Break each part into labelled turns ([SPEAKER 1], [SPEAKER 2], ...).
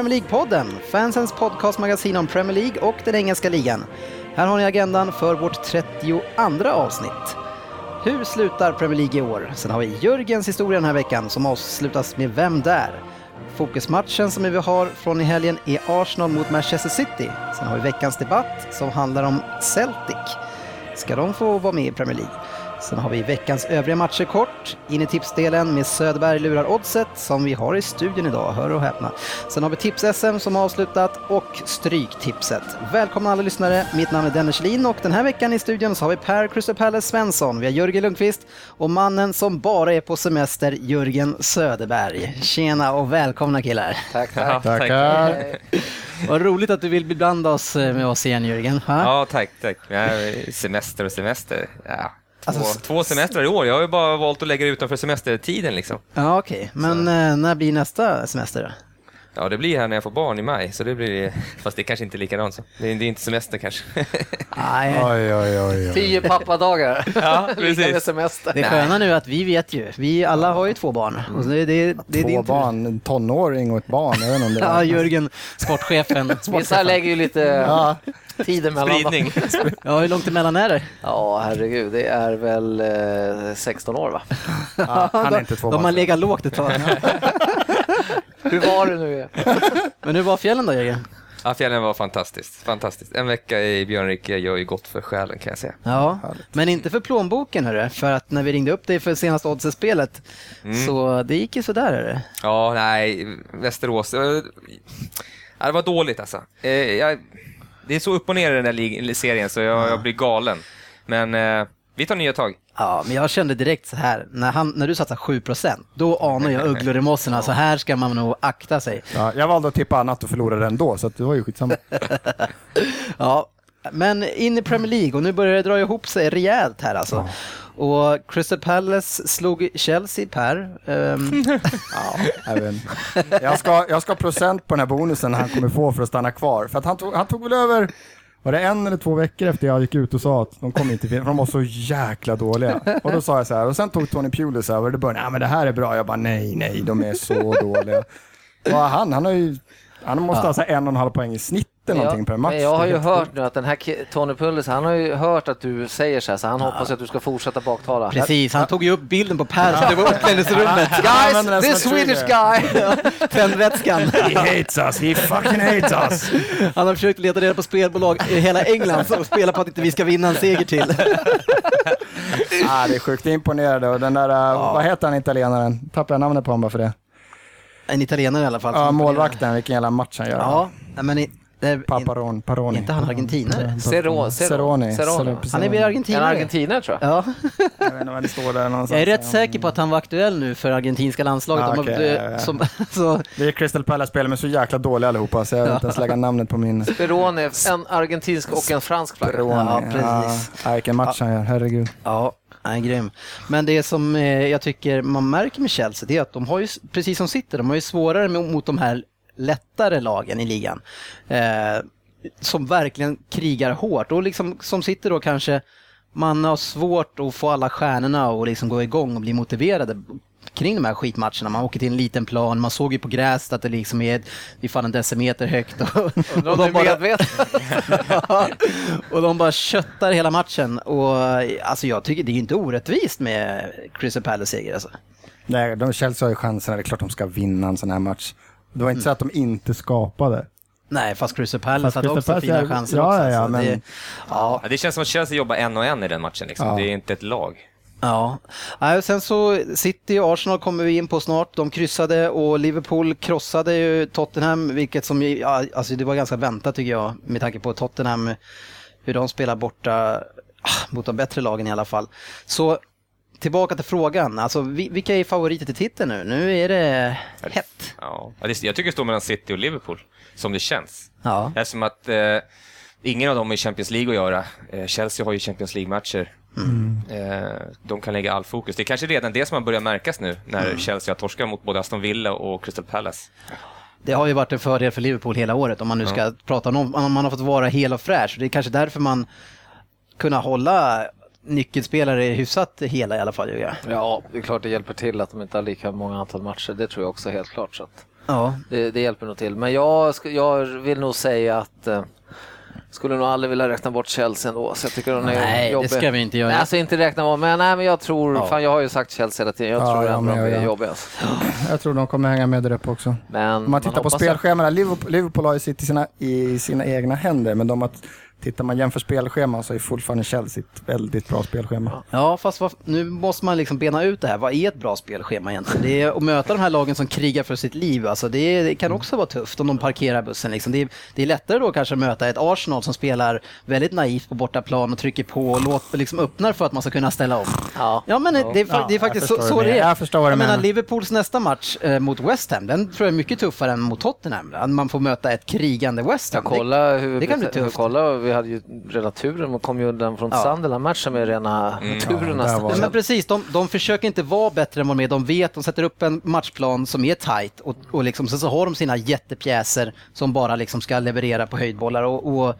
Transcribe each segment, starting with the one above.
[SPEAKER 1] Premier League-podden, fansens podcastmagasin om Premier League och den engelska ligan. Här har ni agendan för vårt 32 avsnitt. Hur slutar Premier League i år? Sen har vi Jörgens historia den här veckan som avslutas med Vem där? Fokusmatchen som vi har från i helgen är Arsenal mot Manchester City. Sen har vi veckans debatt som handlar om Celtic. Ska de få vara med i Premier League? Sen har vi veckans övriga matcher kort, in i tipsdelen med Söderberg lurar oddset som vi har i studion idag, hör och häpna. Sen har vi tips-SM som avslutat och Stryktipset. Välkomna alla lyssnare, mitt namn är Dennis Kjellin och den här veckan i studion så har vi Per Crystal Palace Svensson, vi har Jörgen Lundqvist och mannen som bara är på semester, Jörgen Söderberg. Tjena och välkomna killar.
[SPEAKER 2] Tack, tack.
[SPEAKER 3] Tackar.
[SPEAKER 1] Vad roligt att du vill beblanda oss eh, med oss igen Jörgen. Ha?
[SPEAKER 2] Ja, tack, tack. Semester och semester. Ja. Två,
[SPEAKER 1] Alltså,
[SPEAKER 2] två semestrar i år. Jag har ju bara valt att lägga det utanför semestertiden liksom.
[SPEAKER 1] Ja okej, men eh, när blir nästa semester då?
[SPEAKER 2] Ja, det blir här när jag får barn i maj, så det blir Fast det kanske inte är likadant. Så. Det, är, det är inte semester kanske.
[SPEAKER 1] Nej,
[SPEAKER 3] Oj, oj, oj. oj.
[SPEAKER 4] Tio pappadagar.
[SPEAKER 2] Ja,
[SPEAKER 4] Lika med
[SPEAKER 2] precis.
[SPEAKER 4] semester.
[SPEAKER 1] Det sköna nu är att vi vet ju. Vi alla har ju två barn. Och det, det, det är
[SPEAKER 3] Två
[SPEAKER 1] din
[SPEAKER 3] barn, en tonåring och ett barn. Jag vet inte om det
[SPEAKER 1] Ja. Jörgen, sportchefen.
[SPEAKER 4] Vissa lägger ju lite
[SPEAKER 3] Ja,
[SPEAKER 4] tid emellan.
[SPEAKER 2] Spridning.
[SPEAKER 1] Ja, hur långt emellan är det?
[SPEAKER 4] Ja, herregud. Det är väl eh, 16 år, va?
[SPEAKER 3] ja, han är inte två
[SPEAKER 1] De har legat lågt ett tag.
[SPEAKER 4] Hur var det nu?
[SPEAKER 1] Men hur var fjällen då, Jörgen?
[SPEAKER 2] Ja, fjällen var fantastiskt. Fantastiskt. En vecka i Björnrike gör ju gott för själen kan jag säga.
[SPEAKER 1] Ja, men inte för plånboken hörru. För att när vi ringde upp dig för senaste Oddset-spelet så det gick ju sådär hörru.
[SPEAKER 2] Ja, nej, Västerås. eh, Ja, det var dåligt alltså. Eh, Jag, det är så upp och ner i den där serien så jag, jag blir galen. Men eh, vi tar nya tag.
[SPEAKER 1] Ja, men jag kände direkt så här, när, han, när du satsar 7% då anar jag ugglor i mossen. Så här ska man nog akta sig.
[SPEAKER 3] Ja, jag valde att tippa annat och förlorade ändå, så att det var ju skitsamma.
[SPEAKER 1] Ja, men in i Premier League och nu börjar det dra ihop sig rejält här alltså. Och Crystal Palace slog Chelsea Per. Ehm,
[SPEAKER 3] Ja, jag, ska, jag ska ha procent på den här bonusen han kommer få för att stanna kvar. För att han tog, han tog väl över, var det en eller två veckor efter jag gick ut och sa att de kommer inte för de var så jäkla dåliga. Och då sa jag så här, och sen tog Tony Pulis över, och då började ja men det här är bra. Jag bara nej, nej, de är så dåliga. Och han, han har ju, han måste ha så här en och en halv poäng i snitt eller någonting per match.
[SPEAKER 4] jag har ju hört nu att den här Tony Pulis, han har ju hört att du säger så här, så han hoppas att du ska fortsätta baktala.
[SPEAKER 1] precis, han tog ju upp bilden på Per som det var
[SPEAKER 3] den
[SPEAKER 4] Guys, this Swedish guy!
[SPEAKER 1] Tändvätskan.
[SPEAKER 3] He hates us, he fucking hates us.
[SPEAKER 1] Han har försökt leta reda på spelbolag i hela England som spelar på att inte vi ska vinna en seger till.
[SPEAKER 3] ah, det är sjukt imponerande och den där, uh, vad heter han italienaren? Tappar jag namnet på honom bara för det?
[SPEAKER 1] En italienare i alla fall.
[SPEAKER 3] Ja, målvakten, vilken jävla match han gör.
[SPEAKER 1] Ja, men i, det är,
[SPEAKER 3] Paparon, Paroni.
[SPEAKER 1] inte han argentinare?
[SPEAKER 3] Ceroni.
[SPEAKER 4] Zeroni.
[SPEAKER 1] Han är väl
[SPEAKER 4] En
[SPEAKER 1] argentinare?
[SPEAKER 4] argentinare tror jag.
[SPEAKER 1] Ja,
[SPEAKER 3] Jag vet inte vad det står där någonstans.
[SPEAKER 1] jag är rätt säker på att han var aktuell nu för argentinska landslaget.
[SPEAKER 3] Ah,
[SPEAKER 1] De har-
[SPEAKER 3] okej, ja, ja.
[SPEAKER 1] som, så,
[SPEAKER 3] Det är Crystal Palace-spelare, men så jäkla dåliga allihopa, så jag vill inte ens lägga namnet på min.
[SPEAKER 4] Speroni, en argentinsk och en fransk flagga.
[SPEAKER 1] Ja, precis.
[SPEAKER 3] Ja, vilken match han gör, herregud.
[SPEAKER 1] Ja, han är grym. Men det som eh, jag tycker man märker med Chelsea det är att de har ju, precis som sitter, de har ju svårare mot de här lättare lagen i ligan. Eh, som verkligen krigar hårt och liksom som sitter då kanske man har svårt att få alla stjärnorna att liksom gå igång och bli motiverade kring de här skitmatcherna. Man åker till en liten plan, man såg ju på gräset att det liksom är, det är fan en decimeter högt. Och,
[SPEAKER 4] är medveten?
[SPEAKER 1] Ja, och de bara köttar hela matchen. Och alltså jag tycker det är ju inte orättvist med Crystal Palace seger alltså.
[SPEAKER 3] Nej, de, Chelsea har ju chansen, det är klart de ska vinna en sån här match. Det var inte så att de inte skapade.
[SPEAKER 1] Nej, fast Crystal Palace hade också
[SPEAKER 3] Palace
[SPEAKER 1] fina chanser
[SPEAKER 3] ja,
[SPEAKER 1] också.
[SPEAKER 3] ja, ja, men-
[SPEAKER 1] det, ja,
[SPEAKER 2] Ja, det känns som att Chelsea jobbar en och en i den matchen. Liksom.
[SPEAKER 3] Ja.
[SPEAKER 2] Det är inte ett lag.
[SPEAKER 1] ja. Sen så City och Arsenal kommer vi in på snart. De kryssade och Liverpool krossade ju Tottenham, vilket som ja, alltså det var ganska väntat tycker jag med tanke på Tottenham, hur de spelar borta ah, mot de bättre lagen i alla fall. Så tillbaka till frågan. Alltså, vi- vilka är favoriter till titeln nu? Nu är det hett.
[SPEAKER 2] Ja, jag tycker det står mellan City och Liverpool, som det känns.
[SPEAKER 1] Ja.
[SPEAKER 2] Eftersom att eh, ingen av dem är Champions League att göra. Eh, Chelsea har ju Champions League-matcher. Eh, de kan lägga all fokus. Det är kanske redan det som har börjat märkas nu, när Chelsea har torskat mot både Aston Villa och Crystal Palace.
[SPEAKER 1] Det har ju varit en fördel för Liverpool hela året om man nu ska prata om om man har fått vara hel och fräsch. Det är kanske därför man kunnat hålla nyckelspelare hyfsat hela i alla fall. Ja.
[SPEAKER 4] Ja, det är klart det hjälper till att de inte har lika många antal matcher. Det tror jag också helt klart. Så att
[SPEAKER 1] Ja.
[SPEAKER 4] det, det hjälper nog till. Men jag, jag vill nog säga att eh, skulle nog aldrig vilja räkna bort Chelsea ändå. Så jag tycker de är
[SPEAKER 1] Nej, det
[SPEAKER 4] jobbig.
[SPEAKER 1] ska vi inte göra.
[SPEAKER 4] Nej, alltså inte räkna bort, men, nej, men jag tror,
[SPEAKER 1] Ja.
[SPEAKER 4] fan jag har ju sagt Chelsea hela tiden. Jag
[SPEAKER 3] Ja,
[SPEAKER 4] tror
[SPEAKER 3] ja,
[SPEAKER 4] ändå de
[SPEAKER 3] jag-
[SPEAKER 4] är
[SPEAKER 3] jag-
[SPEAKER 4] jobbiga. Alltså.
[SPEAKER 3] Jag tror de kommer hänga med där uppe också.
[SPEAKER 4] Men
[SPEAKER 3] Om man tittar på
[SPEAKER 4] hoppas att-
[SPEAKER 3] spelscheman, Liverpool, Liverpool har ju sitt i sina, i sina egna händer, men de att, tittar man jämför spelscheman så är fortfarande Chelsea ett väldigt bra spelschema.
[SPEAKER 1] Ja, fast vad, nu måste man liksom bena ut det här. Vad är ett bra spelschema egentligen? Det är att möta de här lagen som krigar för sitt liv. Alltså det, det kan också vara tufft om de parkerar bussen. Liksom. Det, är, det är lättare då kanske att möta ett Arsenal som spelar väldigt naivt på bortaplan och trycker på och låter, liksom öppnar för att man ska kunna ställa om.
[SPEAKER 4] Ja.
[SPEAKER 1] Ja, men det, är,
[SPEAKER 3] Ja,
[SPEAKER 1] det är faktiskt så, så det är.
[SPEAKER 3] Jag förstår vad du
[SPEAKER 1] menar,
[SPEAKER 3] menar.
[SPEAKER 1] Liverpools nästa match eh, mot West Ham, den tror jag är mycket tuffare än mot Tottenham. Man får möta ett krigande West Ham.
[SPEAKER 4] Ja, kolla hur
[SPEAKER 1] det kan bli
[SPEAKER 4] hur-
[SPEAKER 1] tufft.
[SPEAKER 4] Kolla, vi hade ju redan turen och kom ju undan från
[SPEAKER 1] Ja.
[SPEAKER 4] Sunderland-matchen med rena turen
[SPEAKER 3] Ja,
[SPEAKER 1] men precis, de, de försöker inte vara bättre än vad de är. De vet, de sätter upp en matchplan som är tight och, och liksom, sen så har de sina jättepjäser som bara liksom ska leverera på höjdbollar. Och, och,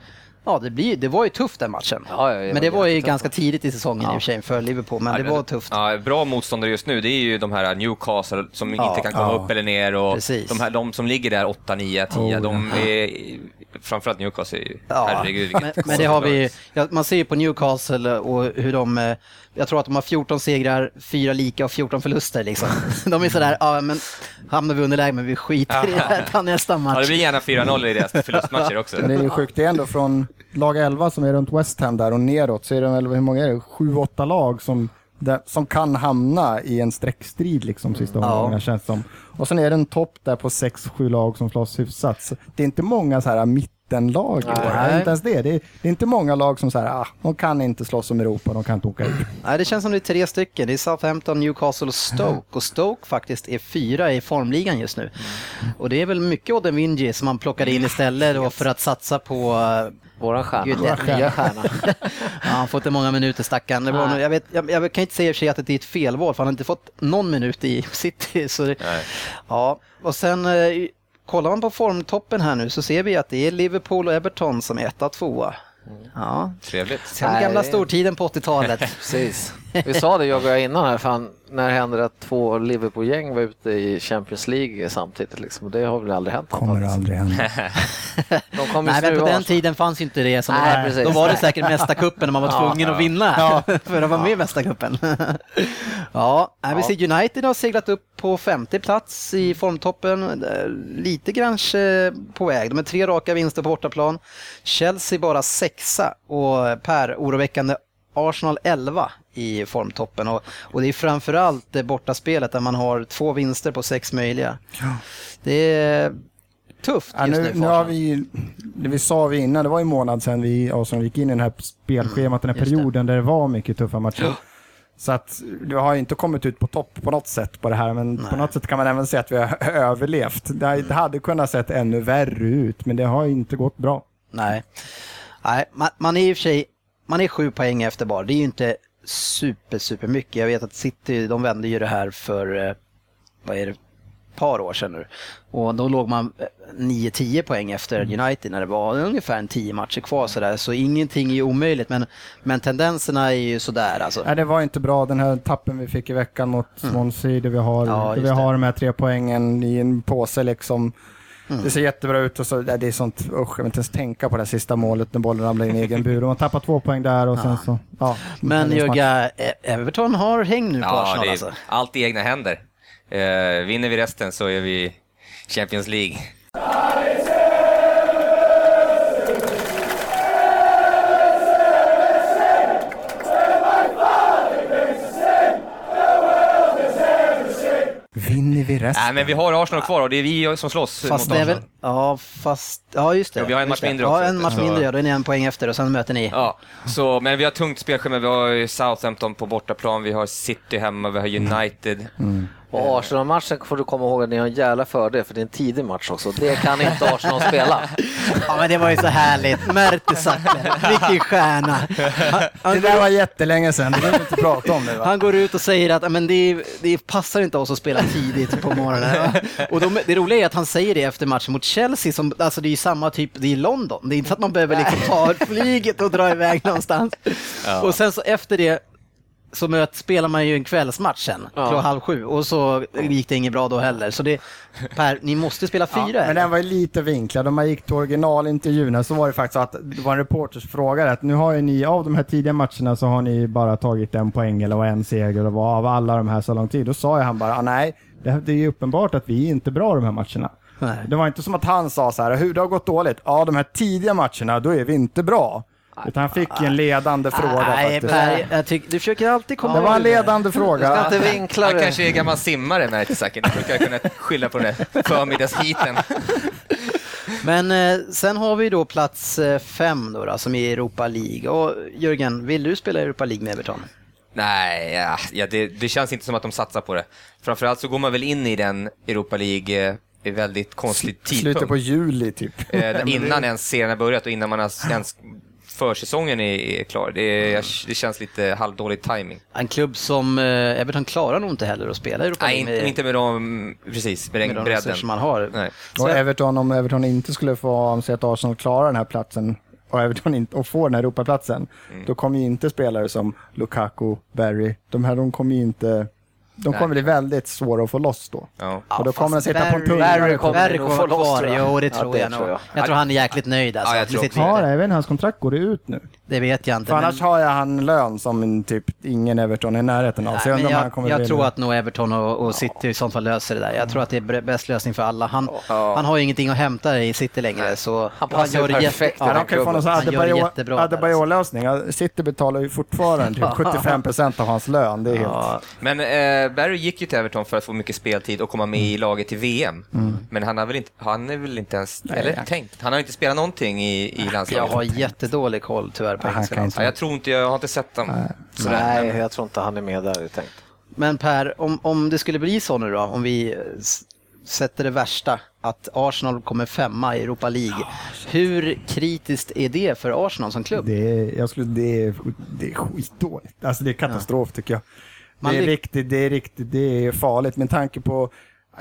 [SPEAKER 1] ja, det, blir, det var ju tufft den matchen.
[SPEAKER 4] Ja, ja, ja,
[SPEAKER 1] men det var ju ganska tidigt i säsongen i och för sig för Liverpool, men det var tufft.
[SPEAKER 2] Ja, bra motståndare just nu, det är ju de här Newcastle som
[SPEAKER 1] Ja,
[SPEAKER 2] inte kan komma
[SPEAKER 3] ja.
[SPEAKER 2] upp eller ner och
[SPEAKER 1] Precis.
[SPEAKER 2] de, här, de som ligger där 8, 9, 10,
[SPEAKER 3] Oh,
[SPEAKER 2] de är, framförallt Newcastle, är ju-
[SPEAKER 1] Ja,
[SPEAKER 2] herregud
[SPEAKER 1] men, men det har vi, ja, man ser ju på Newcastle och hur de, eh, jag tror att de har 14 segrar, 4 lika och 14 förluster liksom. De är sådär, ja men hamnar vi underläge men vi skiter i det här, ta nästa
[SPEAKER 2] Ja, det
[SPEAKER 1] match.
[SPEAKER 2] blir gärna 4-0 i deras förlustmatcher också.
[SPEAKER 3] Men det är ju sjukt, det är ändå från lag 11 som är runt West Ham där och neråt så är det väl, hur många är det, 7-8 lag som, där, som kan hamna i en streckstrid liksom sista
[SPEAKER 1] Ja.
[SPEAKER 3] omgångarna känns det som. Och sen är det en topp där på 6-7 lag som slåss hyfsat. Så det är inte många så här mittenlag i år.
[SPEAKER 1] Nej.
[SPEAKER 3] Inte ens det. Det är, det är inte många lag som säger ah, de kan inte slåss om Europa, de kan inte åka ut.
[SPEAKER 1] Nej, det känns som det är tre stycken. Det är Southampton, Newcastle och Stoke. Och Stoke faktiskt är fyra i formligan just nu. Och det är väl mycket Odden Wingy som man plockade in istället då för att satsa på... eh,
[SPEAKER 4] Våran stjärna,
[SPEAKER 1] Gud,
[SPEAKER 4] vår
[SPEAKER 1] det-
[SPEAKER 4] nya stjärna.
[SPEAKER 1] Ja, han har fått inte många minuter stackaren. Det var, nog- jag, vet, jag, jag kan inte säga i och för sig att det är ett felval för han har inte fått någon minut i City. Så det, ja, och sen eh, kollar man på formtoppen här nu så ser vi att det är Liverpool och Everton som är etta och tvåa. Ja,
[SPEAKER 2] Trevligt.
[SPEAKER 1] sen
[SPEAKER 4] Nej,
[SPEAKER 1] gamla stortiden på 80-talet.
[SPEAKER 4] Precis. Vi sa det jag och jag innan här, fan, när händer det att två Liverpool-gäng var ute i Champions League samtidigt? Liksom? Och det har väl aldrig hänt?
[SPEAKER 3] Kommer
[SPEAKER 4] antagligen.
[SPEAKER 3] aldrig hända.
[SPEAKER 4] De kommer
[SPEAKER 1] Nej, men på den tiden fanns ju inte det. Som
[SPEAKER 4] Nej,
[SPEAKER 1] var,
[SPEAKER 4] precis.
[SPEAKER 1] då var det säkert Mästarcupen och man var
[SPEAKER 4] Ja,
[SPEAKER 1] tvungen att
[SPEAKER 2] ja.
[SPEAKER 1] vinna för att vara med i Mästarcupen. ja, vi
[SPEAKER 4] Ja.
[SPEAKER 1] ser United har seglat upp på femte plats i formtoppen. Eh, Lite kanske på väg. De är tre raka vinster på bortaplan. Chelsea bara sexa och Per, oroväckande Arsenal 11 i formtoppen och, och det är framförallt det bortaspelet där man har två vinster på sex möjliga. Det är tufft
[SPEAKER 3] Ja,
[SPEAKER 1] just
[SPEAKER 3] nu,
[SPEAKER 1] nu, för
[SPEAKER 3] nu har vi, det vi sa vi innan, det var en månad sedan vi Arsenal gick in i den här spelschemat, den här
[SPEAKER 1] Mm, just det.
[SPEAKER 3] perioden där det var mycket tuffa matcher. Så att du har inte kommit ut på topp på något sätt på det här, men på något sätt kan man även säga att vi har överlevt. Det,
[SPEAKER 1] Mm.
[SPEAKER 3] det hade kunnat sett ännu värre ut, men det har inte gått bra.
[SPEAKER 1] Nej, Nej man, man är i och för sig man är sju poäng efter bara. Det är ju inte super, super mycket. Jag vet att City, de vände ju det här för, eh, vad är det, par år sedan nu. Och då låg man eh, 9-10 poäng efter
[SPEAKER 3] Mm.
[SPEAKER 1] United när det var ungefär en 10 matcher kvar sådär. Så ingenting är ju omöjligt, men, men tendenserna är ju sådär alltså.
[SPEAKER 3] Nej, det var inte bra, den här tappen vi fick i veckan mot Swansea, där vi har,
[SPEAKER 1] Mm. Ja,
[SPEAKER 3] där vi
[SPEAKER 1] det.
[SPEAKER 3] har de här tre poängen i en påse liksom.
[SPEAKER 1] Mm.
[SPEAKER 3] Det ser jättebra ut och så, det är sånt, usch, jag vill inte ens tänka på det här sista målet när bollen ramlar in i egen bur. Man tappar två poäng där och sen så, ja.
[SPEAKER 1] Men E- Everton har häng nu på
[SPEAKER 2] Ja,
[SPEAKER 1] Arsenal alltså.
[SPEAKER 2] allt i egna händer. Eh, vinner vi resten så är vi Champions League.
[SPEAKER 3] Vinner vi resten.
[SPEAKER 2] Nej, men vi har Arsenal kvar och det är vi som slåss
[SPEAKER 1] Fast
[SPEAKER 2] mot Arsenal.
[SPEAKER 1] väl, ja fast, ja just det.
[SPEAKER 2] Ja, vi har en match mindre
[SPEAKER 1] Ja,
[SPEAKER 2] också,
[SPEAKER 1] en match
[SPEAKER 2] så-
[SPEAKER 1] mindre ja, då är ni en poäng efter och sen möter ni.
[SPEAKER 2] Ja, så, men vi har tungt spelschema. Vi har ju Southampton på bortaplan, vi har City hemma, vi har United.
[SPEAKER 4] Och Arsenal-matchen får du komma ihåg att ni har en jävla fördel för det är en tidig match också. Det kan inte Arsenal spela.
[SPEAKER 1] Ja men det var ju så härligt. Mertesacker, vilken stjärna. Han,
[SPEAKER 3] Det
[SPEAKER 1] han,
[SPEAKER 3] där var jättelänge sedan, det behöver inte prata om nu va?
[SPEAKER 1] han går ut och säger att men det, det passar inte oss att spela tidigt på morgonen. Och de, det roliga är att han säger det efter matchen mot Chelsea, som, alltså det är ju samma typ, det är London. Det är inte så att man behöver liksom ta flyget och dra iväg någonstans. Och sen så efter det så möt, spelar man ju en kvällsmatch sen,
[SPEAKER 4] Ja.
[SPEAKER 1] klockan halv sju, och så gick det inget bra då heller. Så det, Per, ni måste spela fyra.
[SPEAKER 3] Ja, men den var ju lite vinklad. Om man gick till originalintervjun så var det faktiskt att det var en reporter som frågade att nu har ju ni, av de här tidiga matcherna så har ni bara tagit en poäng eller en seger och vad av alla de här så lång tid. Då sa ju han bara, ah, nej, det, det är ju uppenbart att vi är inte bra de här matcherna.
[SPEAKER 1] Nej.
[SPEAKER 3] Det var inte som att han sa så här, hur det har gått dåligt. Ja, de här tidiga matcherna, då är vi inte bra. Utan han fick ju en ledande fråga
[SPEAKER 1] Nej,
[SPEAKER 3] faktiskt.
[SPEAKER 1] Per, jag tyck, du försöker alltid komma
[SPEAKER 3] Det var en ledande
[SPEAKER 4] Ska
[SPEAKER 3] fråga.
[SPEAKER 4] inte vinkla
[SPEAKER 2] Han
[SPEAKER 4] det.
[SPEAKER 2] kanske är gammal simmare, Mertesacker. Nu brukar jag kunna skylla på den där förmiddagsheaten.
[SPEAKER 1] Men eh, sen har vi då plats eh, fem då, då, som är Europa League. Och Jörgen, vill du spela Europa League med Everton?
[SPEAKER 2] Nej, ja, ja, det, det känns inte som att de satsar på det. Framförallt så går man väl in i den Europa League eh, i väldigt konstig
[SPEAKER 3] Slutet
[SPEAKER 2] tidpunkt.
[SPEAKER 3] på juli typ.
[SPEAKER 2] Eh, innan ens serien har börjat och innan man har, ens försäsongen är, är klar. Det, är, det känns lite halvdålig timing.
[SPEAKER 1] En klubb som eh, Everton klarar nog inte heller att spela Europa
[SPEAKER 2] Nej,
[SPEAKER 1] med,
[SPEAKER 2] inte med de, precis, med
[SPEAKER 1] med
[SPEAKER 2] den
[SPEAKER 1] de
[SPEAKER 2] bredden.
[SPEAKER 1] resurser man har.
[SPEAKER 2] Nej.
[SPEAKER 1] Så-
[SPEAKER 3] Och Everton, om Everton inte skulle få anse att Arsenal klarar den här platsen och Everton inte, och får den här Europaplatsen,
[SPEAKER 2] Mm.
[SPEAKER 3] då kommer ju inte spelare som Lukaku, Barry, de här de kommer ju inte, de kommer bli väldigt svåra att få loss då.
[SPEAKER 2] Ja.
[SPEAKER 3] och då kommer de sitta på en tunga.
[SPEAKER 4] Barry kommer nog få loss, tror jag.
[SPEAKER 1] jo det
[SPEAKER 4] Ja,
[SPEAKER 1] tror
[SPEAKER 4] det
[SPEAKER 1] jag
[SPEAKER 4] tror jag.
[SPEAKER 1] Jag tror han är jäkligt nöjd alltså.
[SPEAKER 2] Ja, jag tror också.
[SPEAKER 3] Ja, även hans kontrakt går det ut nu.
[SPEAKER 1] Det vet jag inte.
[SPEAKER 3] För
[SPEAKER 1] men-
[SPEAKER 3] annars har jag han lön som typ ingen Everton är i närheten av. Så jag
[SPEAKER 1] Nej,
[SPEAKER 3] undrar
[SPEAKER 1] men
[SPEAKER 3] om han
[SPEAKER 1] jag,
[SPEAKER 3] kommer
[SPEAKER 1] jag tror att nog Everton och, och City i sånt fall löser det där. Jag tror att det är bäst lösning för alla. Han, han har ju ingenting att hämta i City längre så
[SPEAKER 4] Han passar ju perfekt
[SPEAKER 3] Ja,
[SPEAKER 4] den
[SPEAKER 3] de kan ju få någon sån
[SPEAKER 1] Han gör det jättebra där, alltså.
[SPEAKER 3] Adebayor-lösning. City betalar ju fortfarande typ 75% av hans lön. Det är helt...
[SPEAKER 1] Ja,
[SPEAKER 2] Men eh, Barry gick ju till Everton för att få mycket speltid och komma med i laget till VM. Men han har väl inte, han är väl inte ens, eller tänkt, han har inte spelat någonting i, i
[SPEAKER 1] jag
[SPEAKER 2] landslaget.
[SPEAKER 1] har jättedådej koll tyvärr på engelska landslaget.
[SPEAKER 2] Ja, jag tror inte, jag har inte sett dem. Sådär.
[SPEAKER 4] Nej, jag tror inte han är med där, är tänkt.
[SPEAKER 1] Men Per, om, om det skulle bli så nu då, om vi sätter det värsta, att Arsenal kommer femma i Europa League. Hur kritiskt är det för Arsenal som klubb?
[SPEAKER 3] Det är, jag skulle, det, är, det är skitdåligt. Alltså det är katastrof tycker jag.
[SPEAKER 1] Man
[SPEAKER 3] det, är riktigt, det är riktigt, det är farligt med tanke på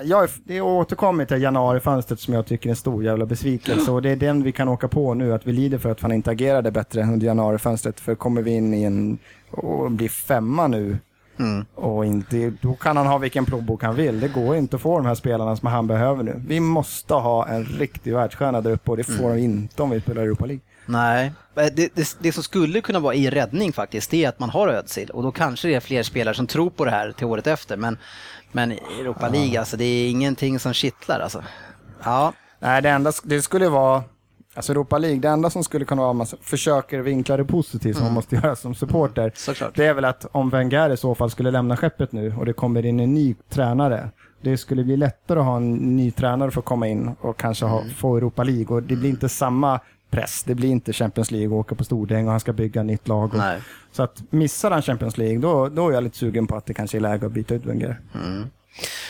[SPEAKER 3] jag det är återkommit till januarifönstret som jag tycker är en stor jävla besvikelse och det är den vi kan åka på nu, att vi lider för att han inte agerade bättre under januarifönstret. För kommer vi in i en, och blir femma nu
[SPEAKER 1] Mm.
[SPEAKER 3] och inte, då kan han ha vilken plånbok han vill. Det går inte att få de här spelarna som han behöver nu. Vi måste ha en riktig världsstjärna där uppe och det får
[SPEAKER 1] Mm.
[SPEAKER 3] vi inte om vi spelar Europa League.
[SPEAKER 1] Nej, Eh, det, det, det som skulle kunna vara i räddning faktiskt, det är att man har Özil och då kanske det är fler spelare som tror på det här till året efter. Men, men Europa League, alltså det är ingenting som kittlar alltså. Ja,
[SPEAKER 3] Nej, det enda det skulle vara, alltså Europa League, det enda som skulle kunna vara, om man försöker vinkla det positivt som man måste göra som supporter,
[SPEAKER 1] Såklart.
[SPEAKER 3] det är väl att om Wenger i så fall skulle lämna skeppet nu och det kommer in en ny tränare, det skulle bli lättare att ha en ny tränare för att komma in och kanske ha, få Europa League. Och det blir inte samma press, det blir inte Champions League och åka på stordäng och han ska bygga nytt lag. Och. Så att missar han Champions League, då, då är jag lite sugen på att det kanske är läge att byta ut Wenger.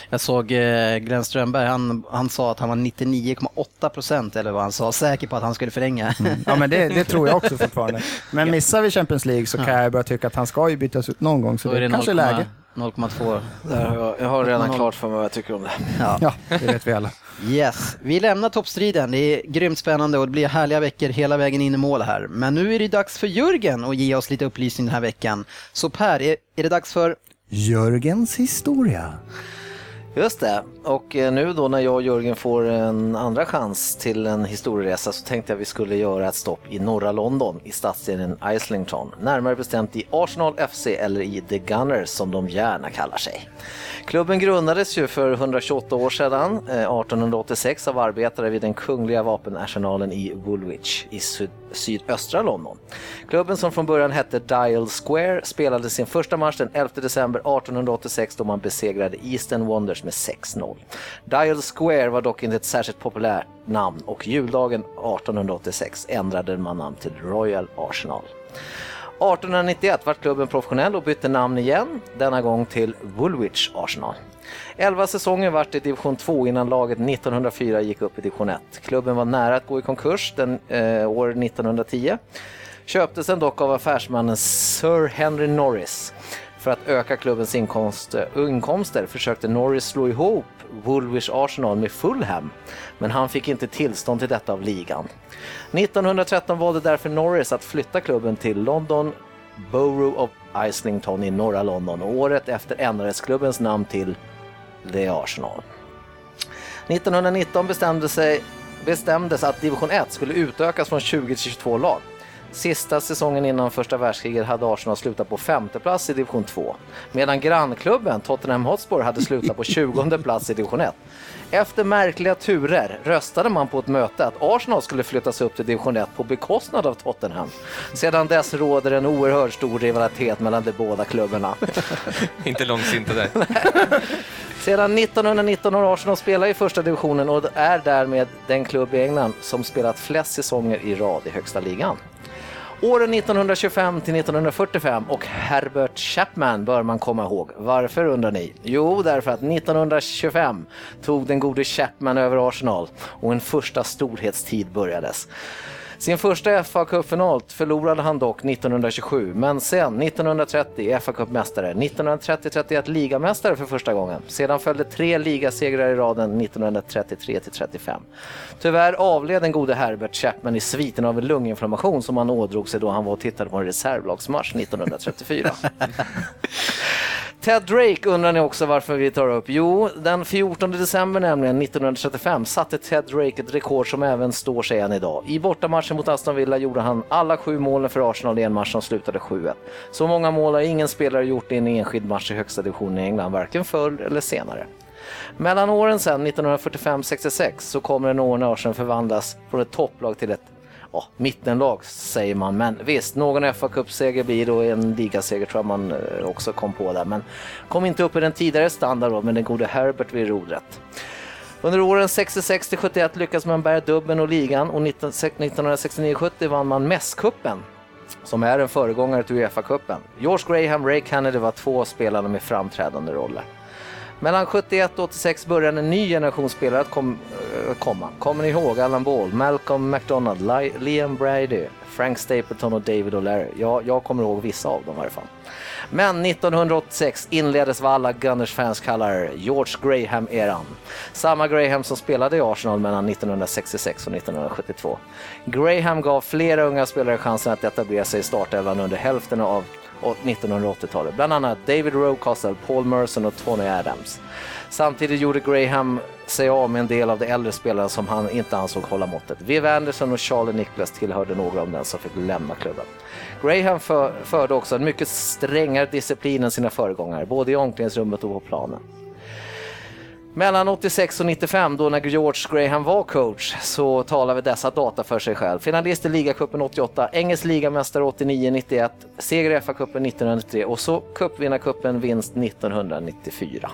[SPEAKER 1] jag såg eh, Glenn Strömberg, han, han sa att han var 99,8 procent eller vad han sa, säker på att han skulle förlänga.
[SPEAKER 3] Ja men det, det tror jag också fortfarande. Men missar vi Champions League så kan jag börja tycka att han ska ju bytas ut någon gång. Så
[SPEAKER 1] Då är
[SPEAKER 3] det,
[SPEAKER 1] det
[SPEAKER 3] kanske är läge.
[SPEAKER 1] 0,2.
[SPEAKER 4] Där har jag, jag har redan klart för mig vad jag tycker om det.
[SPEAKER 1] Ja.
[SPEAKER 3] Ja, det vet vi alla.
[SPEAKER 1] Yes, vi lämnar toppstriden. Det är grymt spännande och det blir härliga veckor hela vägen in i mål här. Men nu är det dags för Jörgen att ge oss lite upplysning den här veckan. Så Per, är, är det dags för
[SPEAKER 3] Jörgens historia.
[SPEAKER 4] Just det. Och eh, nu då när jag och Jörgen får en andra chans till en historieresa så tänkte jag vi skulle göra ett stopp i norra London i stadsdelen Islington. Närmare bestämt i Arsenal FC eller i The Gunners som de gärna kallar sig. Klubben grundades ju för 128 år sedan, eh, 1886, av arbetare vid den kungliga vapenarsenalen i Woolwich i syd- sydöstra London. Klubben som från början hette Dial Square spelade sin första match den 11 december 1886 då man besegrade Eastern Wonders med 6-0. Dial Square var dock inte ett särskilt populärt namn och juldagen 1886 ändrade man namn till Royal Arsenal. 1891 vart klubben professionell och bytte namn igen, denna gång till Woolwich Arsenal. Elva säsonger vart i division 2 innan laget 1904 gick upp i division 1. Klubben var nära att gå i konkurs den, eh, år 1910. Köptes den dock av affärsmannen Sir Henry Norris. För att öka klubbens inkomst, eh, inkomster försökte Norris slå ihop Woolwich Arsenal med Fulham, men han fick inte tillstånd till detta av ligan. 1913 valde därför Norris att flytta klubben till London Borough of Islington i norra London och året efter ändrades klubbens namn till The Arsenal. 1919 bestämde sig, bestämdes att division 1 skulle utökas från 20 till 22 lag. Sista säsongen innan första världskriget hade Arsenal slutat på femte plats i division 2, medan grannklubben Tottenham Hotspur hade slutat på 20 plats i division 1. Efter märkliga turer röstade man på ett möte att Arsenal skulle flyttas upp till division 1 på bekostnad av Tottenham. Sedan dess råder en oerhört stor rivalitet mellan de båda klubbarna.
[SPEAKER 2] Inte långsinta där.
[SPEAKER 4] Sedan 1919 har Arsenal spelat i första divisionen och är därmed den klubb i England som spelat flest säsonger i rad i högsta ligan. Åren 1925 till 1945 och Herbert Chapman bör man komma ihåg. Varför undrar ni? Jo, därför att 1925 tog den gode Chapman över Arsenal och en första storhetstid börjades. Sin första fa Cup-final förlorade han dock 1927, men sen 1930 fa Cup-mästare, 1930-31 ligamästare för första gången. Sedan följde tre ligasegrar i raden 1933 35. Tyvärr avled den gode Herbert Chapman i sviten av en lunginflammation som han ådrog sig då han var och tittade på en reservlagsmatch 1934. Ted Drake undrar ni också varför vi tar upp. Jo, den 14 december nämligen 1935 satte Ted Drake ett rekord som även står sig än idag. I bortamatchen mot Aston Villa gjorde han alla sju målen för Arsenal i en match som slutade 7-1. Så många mål har ingen spelare gjort i en enskild match i högsta divisionen i England, varken förr eller senare. Mellan åren sen, 1945-66, så kommer en år när Arsenal förvandlas från ett topplag till ett ja, mittenlag säger man, men visst, någon fa Cup-seger blir det och en ligaseger tror jag man eh, också kom på där. Men kom inte upp i den tidigare standard med den gode Herbert vid rodret. Under åren 66 till 71 lyckades man bära dubben och ligan och 1969-70 vann man mässkuppen som är en föregångare till Uefa-cupen. George Graham, Ray Kennedy var två spelare med framträdande roller. Mellan 71 och 86 började en ny generation spelare att kom, äh, komma. Kommer ni ihåg Alan Ball, Malcolm McDonald, Liam Brady, Frank Stapleton och David O'Leary? Ja, jag kommer ihåg vissa av dem i alla fall. Men 1986 inleddes vad alla Gunners-fans kallar George Graham-eran. Samma Graham som spelade i Arsenal mellan 1966 och 1972. Graham gav flera unga spelare chansen att etablera sig i startelvan under hälften av och 1980-talet. Bland annat David Rowcastle, Paul Merson och Tony Adams. Samtidigt gjorde Graham sig av med en del av de äldre spelarna som han inte ansåg hålla måttet. Viv Anderson och Charlie Nicholas tillhörde några av dem som fick lämna klubben. Graham för, förde också en mycket strängare disciplin än sina föregångare, både i omklädningsrummet och på planen. Mellan 86 och 95, då när George Graham var coach, så talar vi dessa data för sig själv. Finalist i ligacupen 88, engelsk ligamästare 89-91, seger i FA-cupen 1993 och så cupvinnarcupen vinst 1994.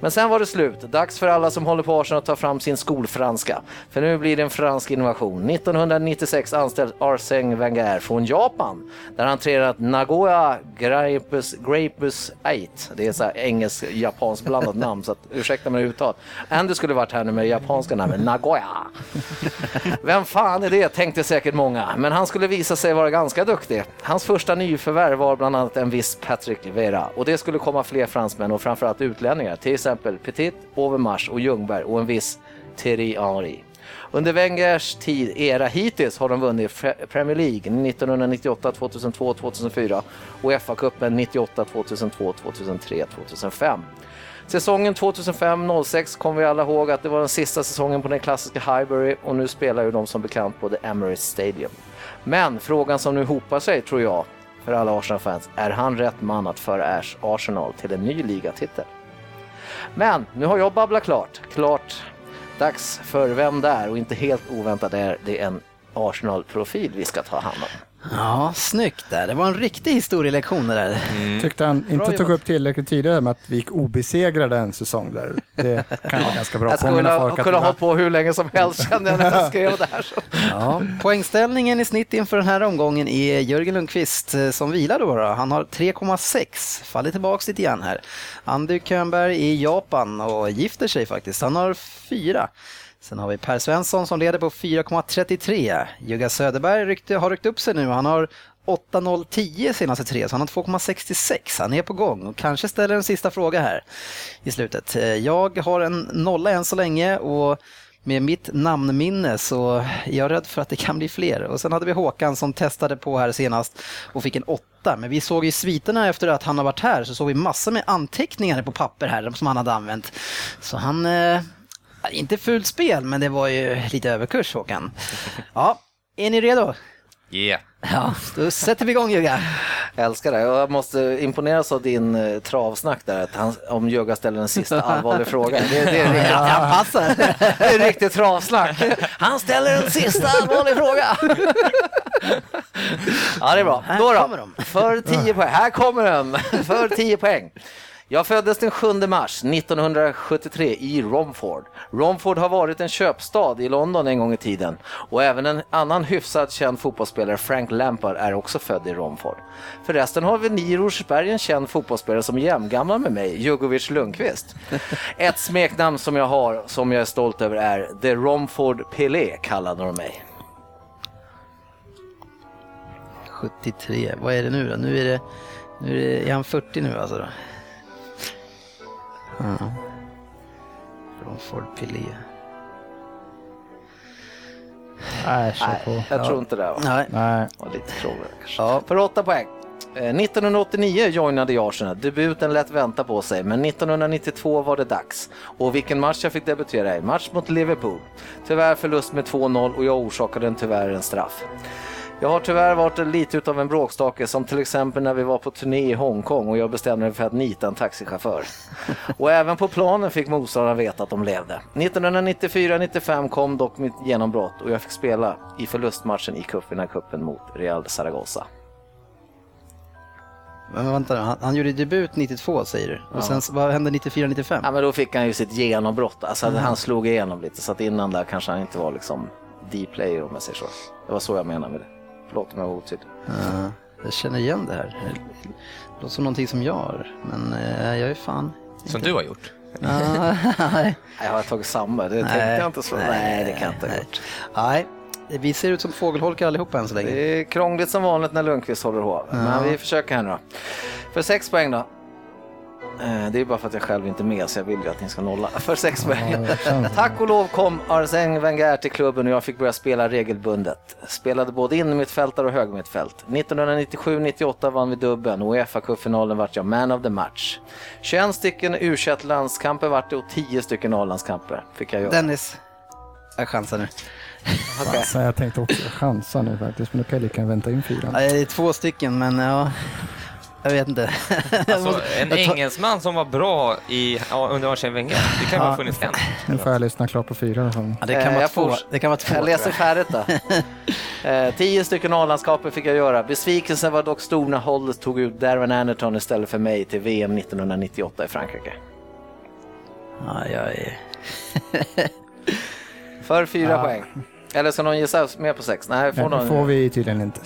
[SPEAKER 4] Men sen var det slut. Dags för alla som håller på Arsenal att ta fram sin skolfranska. För nu blir det en fransk innovation. 1996 anställs Arsène Wenger från Japan, där han tränat Nagoya Grapus, Grapus 8. Det är så här engelsk-japanskt blandat namn, så att, ursäkta mig uttal. Andy skulle varit här nu med japanska namnet Nagoya. Vem fan är det, tänkte säkert många. Men han skulle visa sig vara ganska duktig. Hans första nyförvärv var bland annat en viss Patrick Vera och det skulle komma fler fransmän och framförallt utlänningar till exempel Petit, Overmars och Ljungberg och en viss Thierry Henry. Under Wengers tid, era hittills, har de vunnit Premier League 1998, 2002, 2004 och FA-cupen 98, 2002, 2003, 2005. Säsongen 2005-06 kommer vi alla ihåg att det var den sista säsongen på den klassiska Highbury och nu spelar ju de som bekant på The Emirates Stadium. Men frågan som nu hopar sig, tror jag, för alla Arsenal-fans, är han rätt man att föra Arsenal till en ny ligatitel? Men nu har jag babblat klart. Klart dags för Vem där? Och inte helt oväntat är det en Arsenal-profil vi ska ta hand om.
[SPEAKER 1] Ja, snyggt där. Det var en riktig historielektion det där.
[SPEAKER 3] Tyckte han inte tog upp tillräckligt tidigare med att vi gick obesegrade en säsong där. Det kan vara ganska bra
[SPEAKER 4] Jag
[SPEAKER 3] att
[SPEAKER 4] skulle ha kunnat
[SPEAKER 3] var-
[SPEAKER 4] på hur länge som helst kände jag när jag skrev det här. Så.
[SPEAKER 1] Ja, poängställningen i snitt inför den här omgången är Jörgen Lundqvist eh, som vilar då. då. Han har 3,6, faller tillbaks lite grann här. Andy Könberg i Japan och gifter sig faktiskt. Han har 4. Sen har vi Per Svensson som leder på 4,33. Jugga Söderberg ryckte, har ryckt upp sig nu. Han har 8.010 senaste tre, så han har 2,66. Han är på gång och kanske ställer en sista fråga här i slutet. Eh, jag har en nolla än så länge och med mitt namnminne så är jag rädd för att det kan bli fler. Och sen hade vi Håkan som testade på här senast och fick en åtta. Men vi såg i sviterna efter att han har varit här så såg vi massor med anteckningar på papper här som han hade använt. Så han, eh, inte fult spel men det var ju lite överkurs Håkan. Ja, är ni redo?
[SPEAKER 2] Yeah.
[SPEAKER 1] Ja, då sätter vi igång Jugga.
[SPEAKER 4] Jag älskar det. Jag måste imponeras av din eh, travsnack där, att han, om Jögga ställer en sista allvarlig fråga. Det, det, är riktigt,
[SPEAKER 1] Jag passar.
[SPEAKER 4] det är riktigt travsnack. Han ställer en sista allvarlig fråga. Ja, det är bra.
[SPEAKER 1] Här
[SPEAKER 4] Då
[SPEAKER 1] kommer
[SPEAKER 4] då,
[SPEAKER 1] de.
[SPEAKER 4] för 10 poäng. Här kommer den, för 10 poäng. Jag föddes den 7 mars 1973 i Romford. Romford har varit en köpstad i London en gång i tiden och även en annan hyfsat känd fotbollsspelare, Frank Lampard, är också född i Romford. Förresten har vi i Rosersberg en känd fotbollsspelare som är jämngammal med mig, Jugovic Lundqvist. Ett smeknamn som jag har, som jag är stolt över, är The Romford Pelé, kallade de mig.
[SPEAKER 1] 73, vad är det nu då? Nu är det, nu är, det, är han 40 nu alltså då? Ja. Från Ford Pelé.
[SPEAKER 3] Nej, kör
[SPEAKER 4] Nej,
[SPEAKER 3] på.
[SPEAKER 4] jag tror inte det. Va?
[SPEAKER 1] Nej.
[SPEAKER 3] Nej.
[SPEAKER 4] Det var lite krångligare kanske.
[SPEAKER 1] Ja.
[SPEAKER 4] För 8 poäng. Eh, 1989 joinade jag Arsenal. Debuten lät vänta på sig, men 1992 var det dags. Och vilken match jag fick debutera i. Match mot Liverpool. Tyvärr förlust med 2-0 och jag orsakade en tyvärr en straff. Jag har tyvärr varit lite utav en bråkstake som till exempel när vi var på turné i Hongkong och jag bestämde mig för att nita en taxichaufför. Och även på planen fick motståndarna veta att de levde. 1994-95 kom dock mitt genombrott och jag fick spela i förlustmatchen i cupen mot Real Zaragoza.
[SPEAKER 1] Men vänta han, han gjorde debut 92 säger du. Och sen vad hände 94-95?
[SPEAKER 4] Ja men då fick han ju sitt genombrott, alltså att han slog igenom lite så att innan där kanske han inte var liksom D-player om jag säger så. Det var så jag menade med det. Förlåt om jag var otydlig.
[SPEAKER 1] Ja, jag känner igen det här. Det låter som någonting som jag har, men eh, jag är fan...
[SPEAKER 2] Som du har gjort.
[SPEAKER 1] Ja, nej.
[SPEAKER 4] Nej, har jag tagit samma? Det tänkte jag inte så. Nej, det kan jag inte ha
[SPEAKER 1] nej.
[SPEAKER 4] gjort.
[SPEAKER 1] Nej, vi ser ut som fågelholkar allihopa än så länge.
[SPEAKER 4] Det är krångligt som vanligt när Lundqvist håller hov. Men vi försöker här nu då. För sex poäng då. Eh, Det är bara för att jag själv inte är med så jag vill ju att ni ska nolla. För sex poäng. Tack och lov kom Arsène Wenger till klubben och jag fick börja spela regelbundet. Spelade både innermittfältare och högermittfält. 1997-98 vann vi dubbeln och i Uefa-cupfinalen vart jag man of the match. 21 stycken u landskamper vart det och 10 stycken A-landskamper fick jag göra.
[SPEAKER 1] Dennis, jag chansar nu.
[SPEAKER 4] Okej.
[SPEAKER 3] Så jag tänkte också chansa nu faktiskt, men då kan jag lika vänta in fyran.
[SPEAKER 1] Ja, Det är två stycken, men ja... Jag vet inte.
[SPEAKER 2] Alltså, en engelsman som var bra i, ja, under Arsene Wenger. Det kan bara ha funnits en.
[SPEAKER 3] Nu får jag lyssna klart på fyra.
[SPEAKER 1] Ja, det kan
[SPEAKER 4] Eh,
[SPEAKER 1] vara två. Det kan vara två.
[SPEAKER 4] Jag läser färdigt då. Eh, tio stycken A-landskaper fick jag göra. Besvikelsen var dock stor när Hollis tog ut Darren Anderton istället för mig till VM 1998 i Frankrike.
[SPEAKER 1] Ja, jag är...
[SPEAKER 4] För fyra poäng. Eller ska någon gissa mer på sex? Nej, får
[SPEAKER 3] Nej,
[SPEAKER 4] någon...
[SPEAKER 3] det får vi tydligen inte.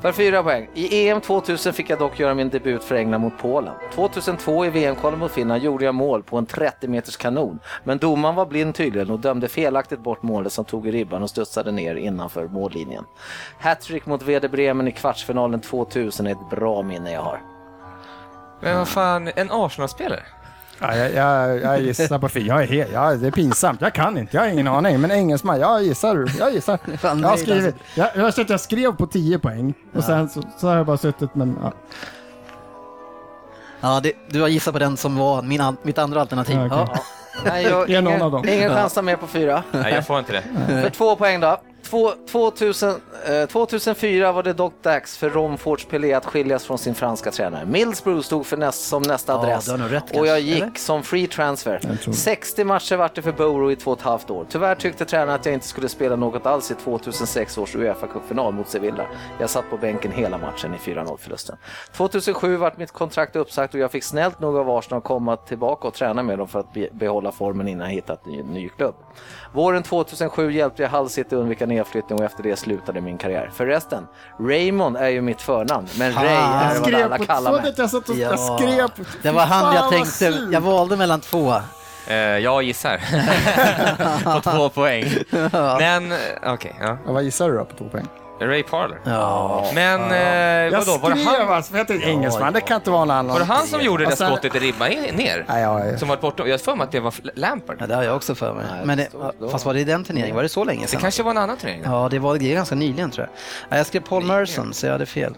[SPEAKER 4] För fyra poäng. I EM 2000 fick jag dock göra min debut för England mot Polen. 2002 i VM-kvalet mot Finland gjorde jag mål på en 30 meters kanon. Men domaren var blind tydligen och dömde felaktigt bort målet som tog i ribban och studsade ner innanför mållinjen. Hattrick mot Werder Bremen i kvartsfinalen 2000 är ett bra minne jag har.
[SPEAKER 2] Men vad fan, en Arsenal-spelare?
[SPEAKER 3] Ja, jag, jag, jag gissar på fyra. Jag är helt, ja, det är pinsamt. Jag kan inte. Jag har ingen aning. Men engelsman, jag gissar. Jag gissar.
[SPEAKER 1] Fan,
[SPEAKER 3] Jag har skrivit.
[SPEAKER 1] alltså.
[SPEAKER 3] Jag, jag, har suttit och skrev på 10 poäng. Och sen så, så har jag bara suttit men... Ja.
[SPEAKER 1] Ja, det, du har gissat på den som var min, an- mitt andra alternativ.
[SPEAKER 3] Ja, okej.
[SPEAKER 1] Ja.
[SPEAKER 4] Nej, jag,
[SPEAKER 3] Det är någon
[SPEAKER 4] ingen,
[SPEAKER 3] av dem.
[SPEAKER 4] ingen chans med på fyra.
[SPEAKER 2] Nej, jag får inte det.
[SPEAKER 4] För två poäng då. Två, 2000, eh, 2004 var det dock dags för Romfords Pelé att skiljas från sin franska tränare. Middlesbrough stod för näst, som nästa
[SPEAKER 1] Ja,
[SPEAKER 4] adress
[SPEAKER 1] rätt
[SPEAKER 4] och jag gick
[SPEAKER 1] eller?
[SPEAKER 4] som free transfer.
[SPEAKER 3] Jag tror-
[SPEAKER 4] 60 matcher vart det för Borough i två och ett halvt år. Tyvärr tyckte tränaren att jag inte skulle spela något alls i 2006 års Uefa-cupfinal mot Sevilla. Jag satt på bänken hela matchen i 4-0-förlusten. 2007 vart mitt kontrakt uppsagt och jag fick snällt nog av Arsenal komma tillbaka och träna med dem för att be- behålla formen innan jag hittat en ny, ny klubb. Våren 2007 hjälpte jag Hull City undvika nedflyttning och efter det slutade min karriär. Förresten, Raymond är ju mitt förnamn, men Ray är vad alla kallar mig.
[SPEAKER 3] jag satt och
[SPEAKER 1] Ja,
[SPEAKER 3] jag skrev.
[SPEAKER 1] det var han jag tänkte, jag valde mellan två.
[SPEAKER 2] Eh, jag gissar. på två poäng. Men, eh, okej, ja.
[SPEAKER 3] Ja, vad gissar du då på två poäng?
[SPEAKER 2] Ray Parler.
[SPEAKER 1] Ja.
[SPEAKER 2] Men, eh, vadå, var det han,
[SPEAKER 3] alltså, för jag tänkte engelsman, det kan inte vara någon annan.
[SPEAKER 2] var det han som gjorde det
[SPEAKER 3] Och sen-
[SPEAKER 2] skottet i ribban in- ner?
[SPEAKER 3] Nej, ja,
[SPEAKER 2] Som var borta? Jag har för mig att det var Lampard.
[SPEAKER 1] Ja, det har jag också för mig.
[SPEAKER 4] Nej,
[SPEAKER 1] Men det,
[SPEAKER 4] det då.
[SPEAKER 1] fast var det i den turneringen? Var det så länge
[SPEAKER 2] Det
[SPEAKER 1] sedan?
[SPEAKER 2] kanske var en annan turnering?
[SPEAKER 1] Ja, det var det är ganska nyligen tror jag. Ja, jag skrev Paul Merson, så jag hade fel.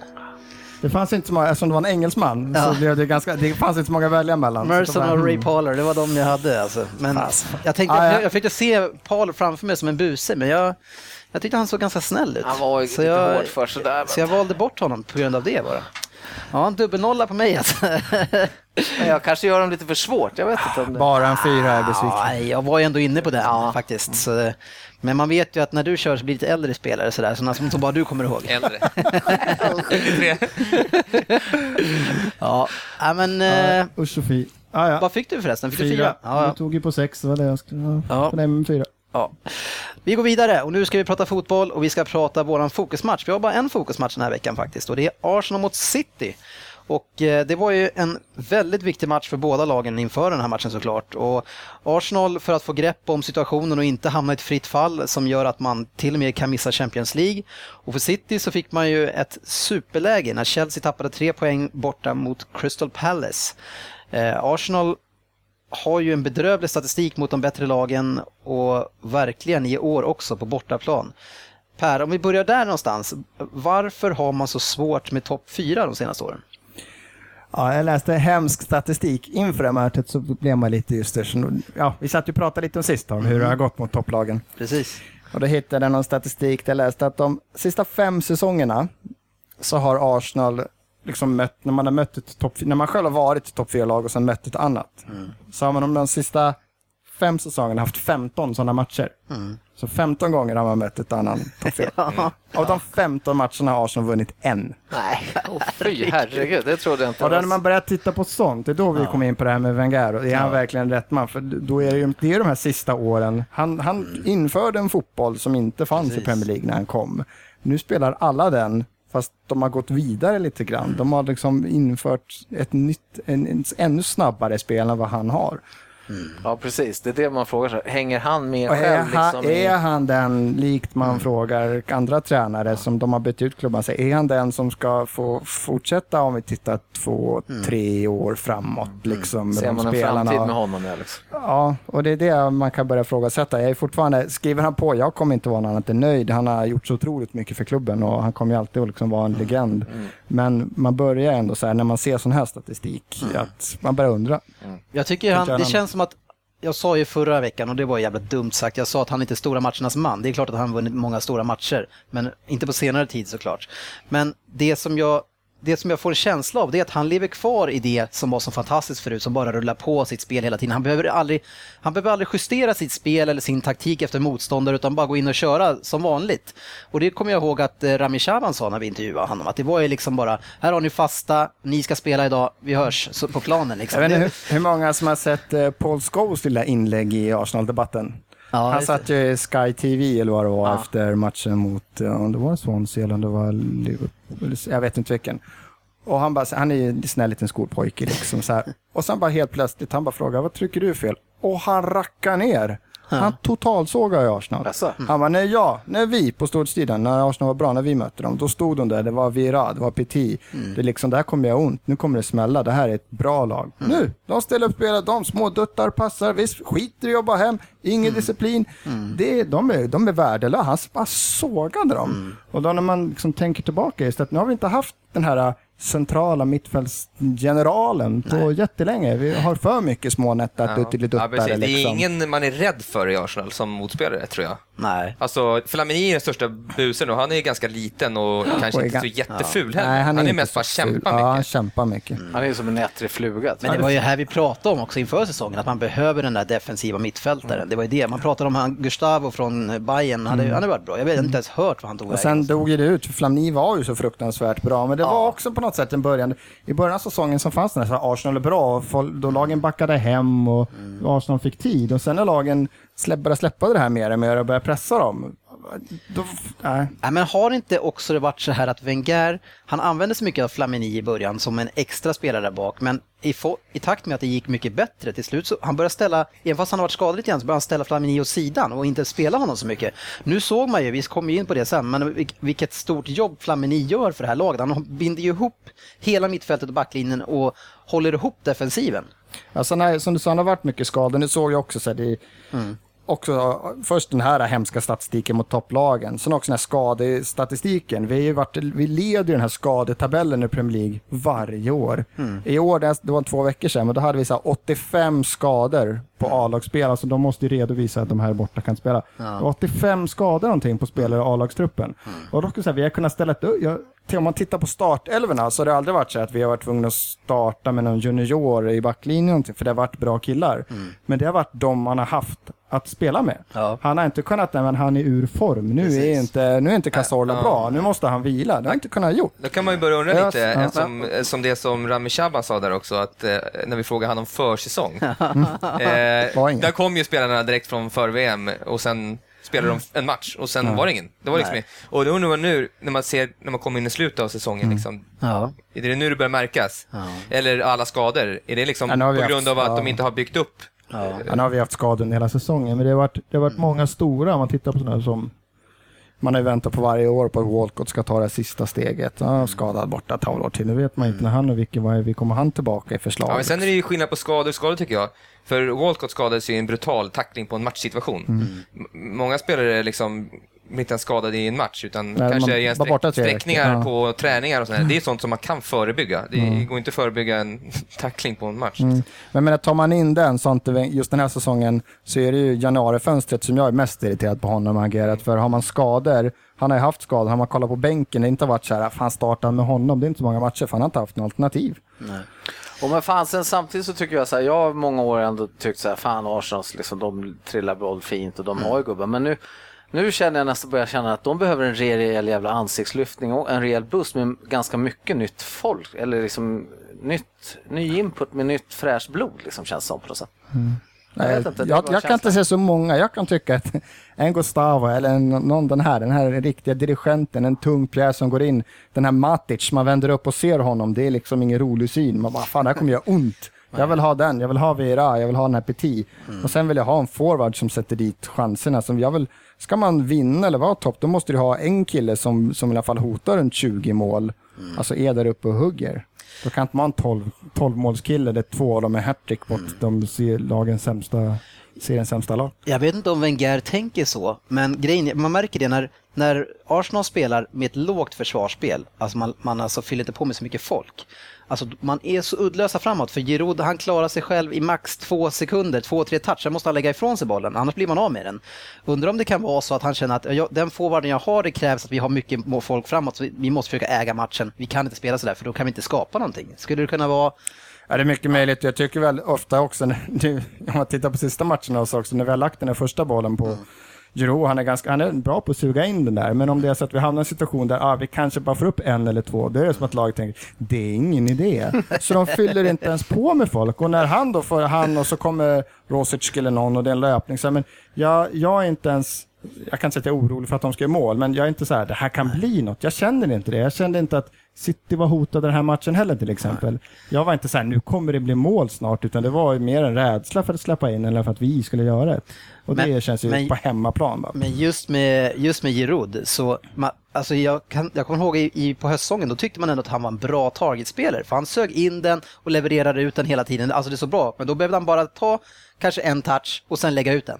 [SPEAKER 3] Det fanns inte så många, eftersom det var en engelsman,
[SPEAKER 1] Ja.
[SPEAKER 3] så blev det ganska, det fanns inte så många att välja mellan. Så
[SPEAKER 1] Merson
[SPEAKER 3] det var-
[SPEAKER 1] och Ray. Parler, det var de jag hade alltså. Men
[SPEAKER 3] Fast.
[SPEAKER 1] jag, tänkte,
[SPEAKER 3] Ja, ja.
[SPEAKER 1] jag, jag försökte se Paul framför mig som en buse, men jag, jag tyckte han såg ganska snäll ut.
[SPEAKER 4] Han var ju
[SPEAKER 1] så
[SPEAKER 4] lite
[SPEAKER 1] jag,
[SPEAKER 4] hård för sådär.
[SPEAKER 1] Så jag valde bort honom på grund av det bara. Ja, en dubbelnolla på mig alltså.
[SPEAKER 4] Men jag kanske gör dem lite för svårt, jag vet inte om det...
[SPEAKER 3] Bara en fyra är jag besviken.
[SPEAKER 1] Ja, nej, jag var ju ändå inne på den
[SPEAKER 4] Ja.
[SPEAKER 1] faktiskt. Så, men man vet ju att när du kör så blir det lite äldre spelare sådär, sådana som bara du kommer ihåg.
[SPEAKER 2] Äldre. 73.
[SPEAKER 1] Ja, men eh,
[SPEAKER 3] Ja, Usch och fy. Ah, ja.
[SPEAKER 1] vad fick du förresten? Fick du
[SPEAKER 3] Fyra.
[SPEAKER 1] fyra? Ja,
[SPEAKER 3] Du
[SPEAKER 1] ja.
[SPEAKER 3] tog ju på sex, det var det jag skulle... Ja. Dig med fyra.
[SPEAKER 1] Ja. Vi går vidare och nu ska vi prata fotboll och vi ska prata våran fokusmatch. Vi har bara en fokusmatch den här veckan faktiskt och det är Arsenal mot City. Och eh, det var ju en väldigt viktig match för båda lagen inför den här matchen såklart. Och Arsenal för att få grepp om situationen och inte hamna i ett fritt fall som gör att man till och med kan missa Champions League. Och för City så fick man ju ett superläge när Chelsea tappade tre poäng borta mot Crystal Palace. Eh, Arsenal har ju en bedrövlig statistik mot de bättre lagen och verkligen i år också på bortaplan. Per, om vi börjar där någonstans. Varför har man så svårt med topp fyra de senaste åren?
[SPEAKER 3] Ja, jag läste hemsk statistik inför det mötet så blev man lite så- Ja, vi satt och pratade lite om sist om hur det har gått mot topplagen.
[SPEAKER 1] Precis.
[SPEAKER 3] Och då hittade jag någon statistik där jag läste att de sista fem säsongerna så har Arsenal liksom mött, när man har mött ett topp, när man själv har varit ett topp 4-lag och sen mött ett annat, så har man de, de sista fem säsongerna haft 15 sådana matcher. Så 15 gånger har man mött ett annat topp 4. Av de 15 matcherna har Arsenal vunnit en.
[SPEAKER 4] Nej, oh, fy herregud, det trodde jag inte.
[SPEAKER 3] Och då när man börjar titta på sånt, det är då vi kommer in på det här med Wenger. Och är han verkligen rätt man? För då är det ju det är de här sista åren. Han, han införde en fotboll som inte fanns
[SPEAKER 1] Precis.
[SPEAKER 3] i Premier League när han kom. Nu spelar alla den, fast de har gått vidare lite grann. De har liksom infört ett nytt, en, en ännu snabbare spel än vad han har.
[SPEAKER 4] Ja, precis. Det är det man frågar sig. Hänger han med
[SPEAKER 3] Och är,
[SPEAKER 4] själv?
[SPEAKER 3] han,
[SPEAKER 4] Liksom, i-
[SPEAKER 3] är han den, likt man frågar andra tränare som de har bytt ut klubban, så är han den som ska få fortsätta om vi tittar två, tre år framåt? Liksom, med
[SPEAKER 4] Ser man en
[SPEAKER 3] spelarna?
[SPEAKER 4] framtid med honom, Alex?
[SPEAKER 3] Ja, och det är det man kan börja ifrågasätta. Jag är fortfarande, skriver han på, jag kommer inte vara något annat än nöjd. Han har gjort så otroligt mycket för klubben och han kommer alltid att liksom vara en legend. Men man börjar ändå så här, när man ser sån här statistik, att man börjar undra.
[SPEAKER 1] Jag tycker han, det
[SPEAKER 3] han-
[SPEAKER 1] känns som att jag sa ju förra veckan, och det var jävla dumt sagt, jag sa att han inte är stora matchernas man. Det är klart att han vunnit många stora matcher, men inte på senare tid såklart. Men det som jag det som jag får en känsla av det är att han lever kvar i det som var så fantastiskt förut, som bara rullar på sitt spel hela tiden. Han behöver aldrig, han behöver aldrig justera sitt spel eller sin taktik efter motståndare utan bara gå in och köra som vanligt. Och det kommer jag ihåg att eh, Rami Shaban sa när vi intervjuade honom, att det var ju liksom bara, här har ni fasta, ni ska spela idag, vi hörs på planen. Liksom.
[SPEAKER 3] Jag vet inte hur, hur många som har sett eh, Paul Scholes lilla inlägg i Arsenal-debatten.
[SPEAKER 1] Ja,
[SPEAKER 3] han satt ju i Sky TV eller vad det var
[SPEAKER 1] Ja.
[SPEAKER 3] efter matchen mot, eh, om det var Swansea eller om det var Liverpool, jag vet inte vilken. Och han bara, han är ju en snäll liten skolpojke liksom så här. Och sen bara helt plötsligt, han bara frågar, vad trycker du fel? Och han rackar ner. Han totalsågar ju Arsenal.
[SPEAKER 4] Jaså?
[SPEAKER 3] Han bara, när jag, när vi på stortiden, när Arsenal var bra, när vi mötte dem, då stod de där, det var Vira, det var Petit. Det är liksom, det här kommer göra ont, nu kommer det smälla, det här är ett bra lag. Nu, de ställer upp spelet, de små duttar, passar, visst, skiter i att jobba hem, ingen disciplin. Det, de, är, de är värdelösa, han bara sågade dem. Och då när man liksom tänker tillbaka, just att nu har vi inte haft den här centrala mittfältsgeneralen på jättelänge. Vi har för mycket små nätta
[SPEAKER 2] Ja.
[SPEAKER 3] duttiliduttar.
[SPEAKER 2] Ja, precis. Det är
[SPEAKER 3] liksom.
[SPEAKER 2] ingen man är rädd för i Arsenal som motspelare, tror jag.
[SPEAKER 1] Nej.
[SPEAKER 2] Alltså, Flamini är den största busen och han är ganska liten och kanske
[SPEAKER 3] Och är
[SPEAKER 2] inte så jätteful heller.
[SPEAKER 3] Nej,
[SPEAKER 2] han, är
[SPEAKER 3] inte
[SPEAKER 2] mest
[SPEAKER 3] så
[SPEAKER 2] bara kämpa
[SPEAKER 3] Ja, han
[SPEAKER 2] mycket.
[SPEAKER 3] kämpar mycket.
[SPEAKER 4] Han är som en ettrig fluga.
[SPEAKER 1] Men det var ju här vi pratade om också inför säsongen, att man behöver den där defensiva mittfältaren. Det var ju det. Man pratade om han Gustavo från Bayern, han hade, han hade varit bra. Jag vet inte ens hört vad han tog
[SPEAKER 3] Och
[SPEAKER 1] vägen.
[SPEAKER 3] sen dog ju det ut, för Flamini var ju så fruktansvärt bra. Men det var också på något sätt en början. I början av säsongen så fanns det här, Arsenal är bra, då lagen backade hem och Arsenal fick tid. Och sen när lagen släpp, släppa det här mer och mer och börja pressa dem, då, nej.
[SPEAKER 1] Nej, men har inte också det varit så här att Wenger, han använde så mycket av Flamini i början som en extra spelare där bak, men i, få, i takt med att det gick mycket bättre till slut så han började ställa, även fast han har varit skadad lite grann, så började han ställa Flamini åt sidan och inte spela honom så mycket. Nu såg man ju, vi kommer ju in på det sen, men vil- vilket stort jobb Flamini gör för det här laget. Han binder ju ihop hela mittfältet och backlinjen och håller ihop defensiven.
[SPEAKER 3] Alltså, nej, som du sa, det har varit mycket skador. Nu såg jag också så här, det, också, först den här hemska statistiken mot topplagen, sen också den här skadestatistiken. Vi, har ju varit, vi leder den här skadetabellen i Premier League varje år. I år, det var två veckor sedan, men då hade vi så här 85 skador på A-lagsspel. Alltså de måste ju redovisa att de här borta kan spela. Var 85 skador någonting på spelare i A-lagstruppen. Och då skulle jag säga, vi har kunnat ställa ett, jag, om man tittar på startelvorna så har det aldrig varit så att vi har varit tvungna att starta med någon junior i backlinjen, för det har varit bra killar. Men det har varit de man har haft att spela med.
[SPEAKER 1] Ja.
[SPEAKER 3] Han har inte kunnat, nej, men han är ur form. Nu
[SPEAKER 1] Precis.
[SPEAKER 3] är inte, nu är inte Cazorla
[SPEAKER 2] Ja.
[SPEAKER 3] bra, nu måste han vila. Det har inte kunnat gjort.
[SPEAKER 2] Då kan man ju börja undra
[SPEAKER 3] Ja,
[SPEAKER 2] lite,
[SPEAKER 3] ja.
[SPEAKER 2] eh, som, eh, som det som Rami Shaban sa där också, att eh, när vi frågade han om försäsong. eh, där kom ju spelarna direkt från för-VM och sen spelade de en match och sen var det ingen. Det var liksom,
[SPEAKER 1] Nej.
[SPEAKER 2] och då undrar man nu, när man ser, när man kommer in i slutet av säsongen, liksom,
[SPEAKER 1] Ja.
[SPEAKER 2] är det nu det börjar märkas? Eller alla skador? Är det liksom
[SPEAKER 3] Ja,
[SPEAKER 2] på grund
[SPEAKER 3] haft-
[SPEAKER 2] av att
[SPEAKER 3] ja.
[SPEAKER 2] de inte har byggt upp?
[SPEAKER 1] Ja.
[SPEAKER 3] Ja, nu har vi haft skador hela säsongen, men det har varit, det har varit många stora, om man tittar på sådana som man har ju väntat på varje år på att Walcott ska ta det sista steget. Ja, skadad borta ett halvår till. Nu vet man inte när han och vilken, vi kommer han tillbaka i förslag.
[SPEAKER 2] Ja, men sen är det ju skillnad på skador och skador tycker jag. För Walcott skadades ju i en brutal tackling på en matchsituation. M- Många spelare liksom inte ens skadade i en match, utan
[SPEAKER 3] Nej,
[SPEAKER 2] kanske
[SPEAKER 3] man
[SPEAKER 2] i en
[SPEAKER 3] veckor.
[SPEAKER 2] sträckningar
[SPEAKER 3] Ja.
[SPEAKER 2] på träningar och sådär. Det är sånt som man kan förebygga. Det går inte att förebygga en tackling på en match.
[SPEAKER 3] Mm. Men menar, tar man in den, vi- just den här säsongen, så är det ju januarifönstret som jag är mest irriterad på honom agerat. För har man skador, han har ju haft skador, har man kollat på bänken, det har inte varit så här, fan starta med honom, det är inte så många matcher, för han har inte haft något alternativ.
[SPEAKER 4] Och men fan, sen samtidigt så tycker jag så här, jag har många år ändå tyckt så här, fan Arsenal, liksom, de trillar boll fint och de har ju gubbar. Men nu, nu känner jag nästan börjar känna att de behöver en rejäl jävla ansiktslyftning och en rejäl buss med ganska mycket nytt folk. Eller liksom nytt, ny input med nytt fräscht blod, liksom, känns som på något sätt. Jag vet inte,
[SPEAKER 3] jag, jag kan inte se så många. Jag kan tycka att en Gustavo eller en, någon den här, den här riktiga dirigenten, en tung pjäs som går in. Den här Matic, man vänder upp och ser honom. Det är liksom ingen rolig syn. Man bara, fan det här kommer göra ont. Jag vill ha den, jag vill ha Vera, jag vill ha den här Petit. Och sen vill jag ha en forward som sätter dit chanserna. Som jag vill, ska man vinna eller vara topp, då måste du ha en kille som, som i alla fall hotar runt 20 mål. Alltså är där uppe och hugger. Då kan inte man ha en 12, 12 målskille där två av dem är hattrick mot de ser lagens sämsta, seriens sämsta lag.
[SPEAKER 1] Jag vet inte om Wenger tänker så, men grejen, man märker det när, när Arsenal spelar med ett lågt försvarsspel, alltså man, man alltså fyller inte på med så mycket folk. Alltså man är så uddlösa framåt, för Giroud han klarar sig själv i max två sekunder, två, tre touch, sen måste han lägga ifrån sig bollen, annars blir man av med den. Undrar om det kan vara så att han känner att jag, den forwarden jag har, det krävs att vi har mycket folk framåt, så vi, måste försöka äga matchen, vi kan inte spela sådär för då kan vi inte skapa någonting. Skulle det kunna vara
[SPEAKER 3] Ja, det är mycket möjligt. Jag tycker väl ofta också, när- nu, om man tittar på sista matcherna så också, när vi har lagt den här första bollen på Giroud, han är, ganska, han är bra på att suga in den där, men om det är så att vi hamnar i en situation där ah, vi kanske bara får upp en eller två, då är det som att laget tänker, det är ingen idé. Så de fyller inte ens på med folk. Och när han då får han och så kommer Rosic eller någon och det är en löpning, så här, men jag, jag är inte ens jag kan inte säga att jag är orolig för att de ska göra mål, men jag är inte så här, det här kan bli något. Jag känner inte det. Jag kände inte att City var hotade den här matchen heller till exempel. Jag var inte så här, nu kommer det bli mål snart, utan det var ju mer en rädsla för att släppa in än för att vi skulle göra det. Och det
[SPEAKER 1] Men-
[SPEAKER 3] känns ju
[SPEAKER 1] men-
[SPEAKER 3] på hemmaplan. Va?
[SPEAKER 1] Men just med, just med Giroud, så ma, alltså jag, kan, jag kommer ihåg i, i, på höstsäsongen, då tyckte man ändå att han var en bra targetspelare. För han sög in den och levererade ut den hela tiden. Alltså det är så bra, men då behövde han bara ta kanske en touch och sen lägga ut den.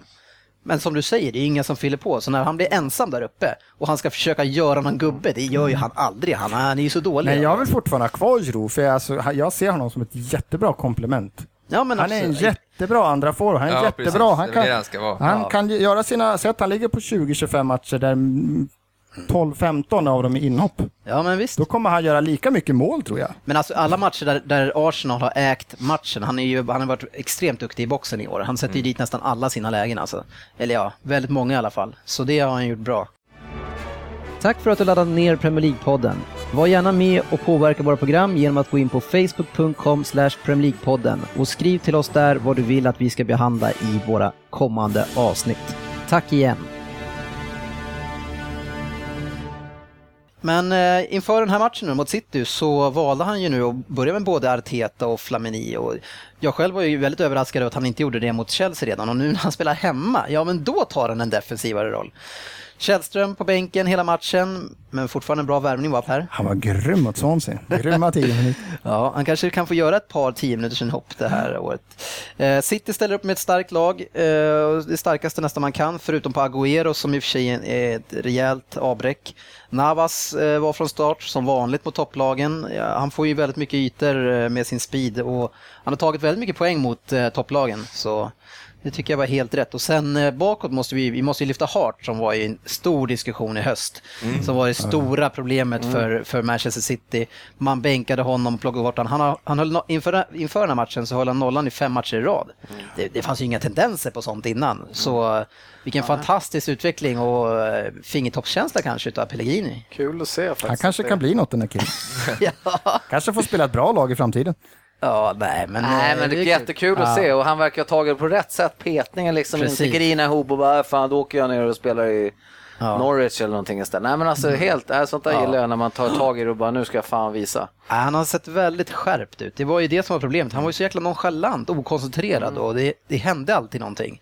[SPEAKER 1] Men som du säger, det är ingen som fyller på. Så när han blir ensam där uppe och han ska försöka göra någon gubbe, det gör ju han aldrig. Han, han är ju så dålig.
[SPEAKER 3] Men jag vill fortfarande ha kvar Giroud, för jag, alltså, jag ser honom som ett jättebra komplement.
[SPEAKER 1] Ja, men
[SPEAKER 3] Han är en
[SPEAKER 1] absolut.
[SPEAKER 3] jättebra andra forward. Han är
[SPEAKER 2] Ja,
[SPEAKER 3] jättebra.
[SPEAKER 2] precis.
[SPEAKER 3] Han
[SPEAKER 2] Det
[SPEAKER 3] kan,
[SPEAKER 2] det han ska vara.
[SPEAKER 3] han
[SPEAKER 1] Ja.
[SPEAKER 3] kan göra sina... Säg att han ligger på 20-25 matcher där mm, 12-15 av dem är inhopp.
[SPEAKER 1] Ja, men visst.
[SPEAKER 3] Då kommer han göra lika mycket mål tror jag.
[SPEAKER 1] Men alltså alla matcher där, där Arsenal har ägt matchen, han, är ju, han har varit extremt duktig i boxen i år. Han sätter ju dit nästan alla sina lägen alltså. Eller ja, väldigt många i alla fall. Så det har han gjort bra. Tack för att du laddade ner Premier League-podden. Var gärna med och påverka våra program genom att gå in på facebook.com League-podden och skriv till oss där vad du vill att vi ska behandla i våra kommande avsnitt. Tack igen! Men eh, inför den här matchen nu mot City så valde han ju nu att börja med både Arteta och Flamini. Och jag själv var ju väldigt överraskad över att han inte gjorde det mot Chelsea redan och nu när han spelar hemma, ja men då tar han en defensivare roll. Källström på bänken hela matchen, men fortfarande en bra värvning var här.
[SPEAKER 3] Han var grym mot Swansea. Grymma 10 minuter.
[SPEAKER 1] Ja, han kanske kan få göra ett par 10 minuters inhopp det här året. Eh, City ställer upp med ett starkt lag, eh, det starkaste nästan man kan, förutom på Agüero som i och för sig är ett rejält avbräck. Navas eh, var från start, som vanligt mot topplagen. Ja, han får ju väldigt mycket ytor eh, med sin speed och han har tagit väldigt mycket poäng mot eh, topplagen. Så det tycker jag var helt rätt. Och sen eh, bakåt måste vi, vi måste ju lyfta Hart som var i en stor diskussion i höst. Som var det stora problemet för, för Manchester City. Man bänkade honom och plockade bort honom. Han, har, han höll, no- inför, inför den här matchen så höll han nollan i fem matcher i rad. Det, det fanns ju inga tendenser på sånt innan. Så eh, vilken fantastisk utveckling och eh, fingertoppskänsla kanske utav Pellegrini.
[SPEAKER 5] Kul att se faktiskt.
[SPEAKER 3] Han kanske
[SPEAKER 5] Det-
[SPEAKER 3] kan bli något den där killen.
[SPEAKER 1] ja.
[SPEAKER 3] Kanske får spela ett bra lag i framtiden.
[SPEAKER 1] Ja, nej men...
[SPEAKER 5] Nej
[SPEAKER 1] eh,
[SPEAKER 5] men det är
[SPEAKER 1] kul.
[SPEAKER 5] jättekul att
[SPEAKER 3] Ja.
[SPEAKER 5] se och han verkar ha tagit det på rätt sätt. Petningen liksom,
[SPEAKER 1] Precis.
[SPEAKER 5] inte grina ihop och bara "Äh, fan då åker jag ner och spelar i
[SPEAKER 1] Ja.
[SPEAKER 5] Norwich eller någonting istället. Nej men alltså helt, äh, sånt där
[SPEAKER 1] Ja.
[SPEAKER 5] gillar jag när man tar tag i det och bara nu ska jag fan visa.
[SPEAKER 1] Nej, Han har sett väldigt skärpt ut. Det var ju det som var problemet. Han var ju så jäkla nonchalant, okoncentrerad och det, det hände alltid någonting.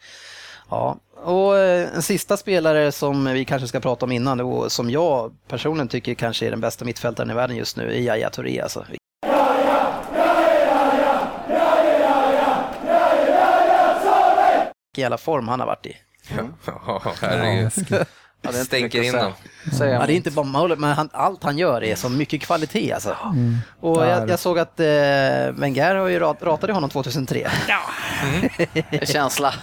[SPEAKER 1] Ja, och eh, en sista spelare som vi kanske ska prata om innan och som jag personligen tycker kanske är den bästa mittfältaren i världen just nu är Yahya Touré alltså. Jävla form han har varit i.
[SPEAKER 2] Ja, herregud.
[SPEAKER 5] Ja, det
[SPEAKER 2] Stänker in dem.
[SPEAKER 1] Ja, det är inte bara målet, men han, allt han gör är så mycket kvalitet alltså. Och
[SPEAKER 3] Där.
[SPEAKER 1] jag, jag såg att eh, Wenger har ju rat, ratade honom 2003.
[SPEAKER 5] Det är känsla.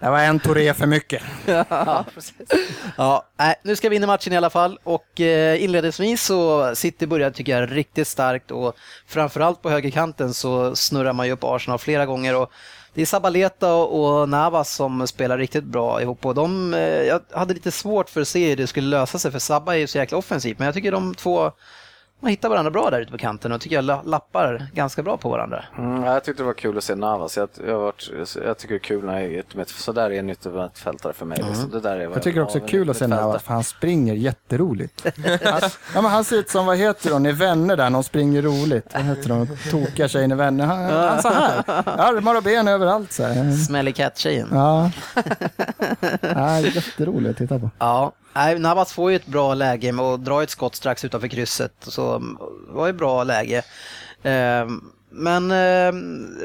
[SPEAKER 3] Det var en Touré för mycket.
[SPEAKER 5] ja, precis.
[SPEAKER 1] Ja, nej, nu ska vi in i matchen i alla fall och eh, inledningsvis så City började tycker jag riktigt starkt och framförallt på högerkanten så snurrar man ju upp Arsenal flera gånger och det är Sabaleta och Navas som spelar riktigt bra ihop och de, eh, jag hade lite svårt för att se hur det skulle lösa sig för Sabba är ju så jäkla offensivt men jag tycker de två man hittar varandra bra där ute på kanten och tycker jag la- lappar ganska bra på varandra.
[SPEAKER 5] Mm, jag tyckte det var kul att se Navas. Jag, jag, varit, jag tycker det är kul när jag, så där är en yttermittfältare för mig. Liksom. Det där är
[SPEAKER 3] Jag tycker också
[SPEAKER 5] ja,
[SPEAKER 3] det är kul att se. Navas, för han springer jätteroligt. Han, ja, men han ser ut som, vad heter de, i Vänner där, de springer roligt. Vad heter de, tokiga tjejen i Vänner? Han, han så här, armar och ben överallt så här.
[SPEAKER 1] Smelly Cat-tjejen.
[SPEAKER 3] Ja. ja, jätteroligt att titta på.
[SPEAKER 1] Ja, nej, Navas får ju ett bra läge med att dra ett skott strax utanför krysset. Så det var ju bra läge. Ehm, Men eh,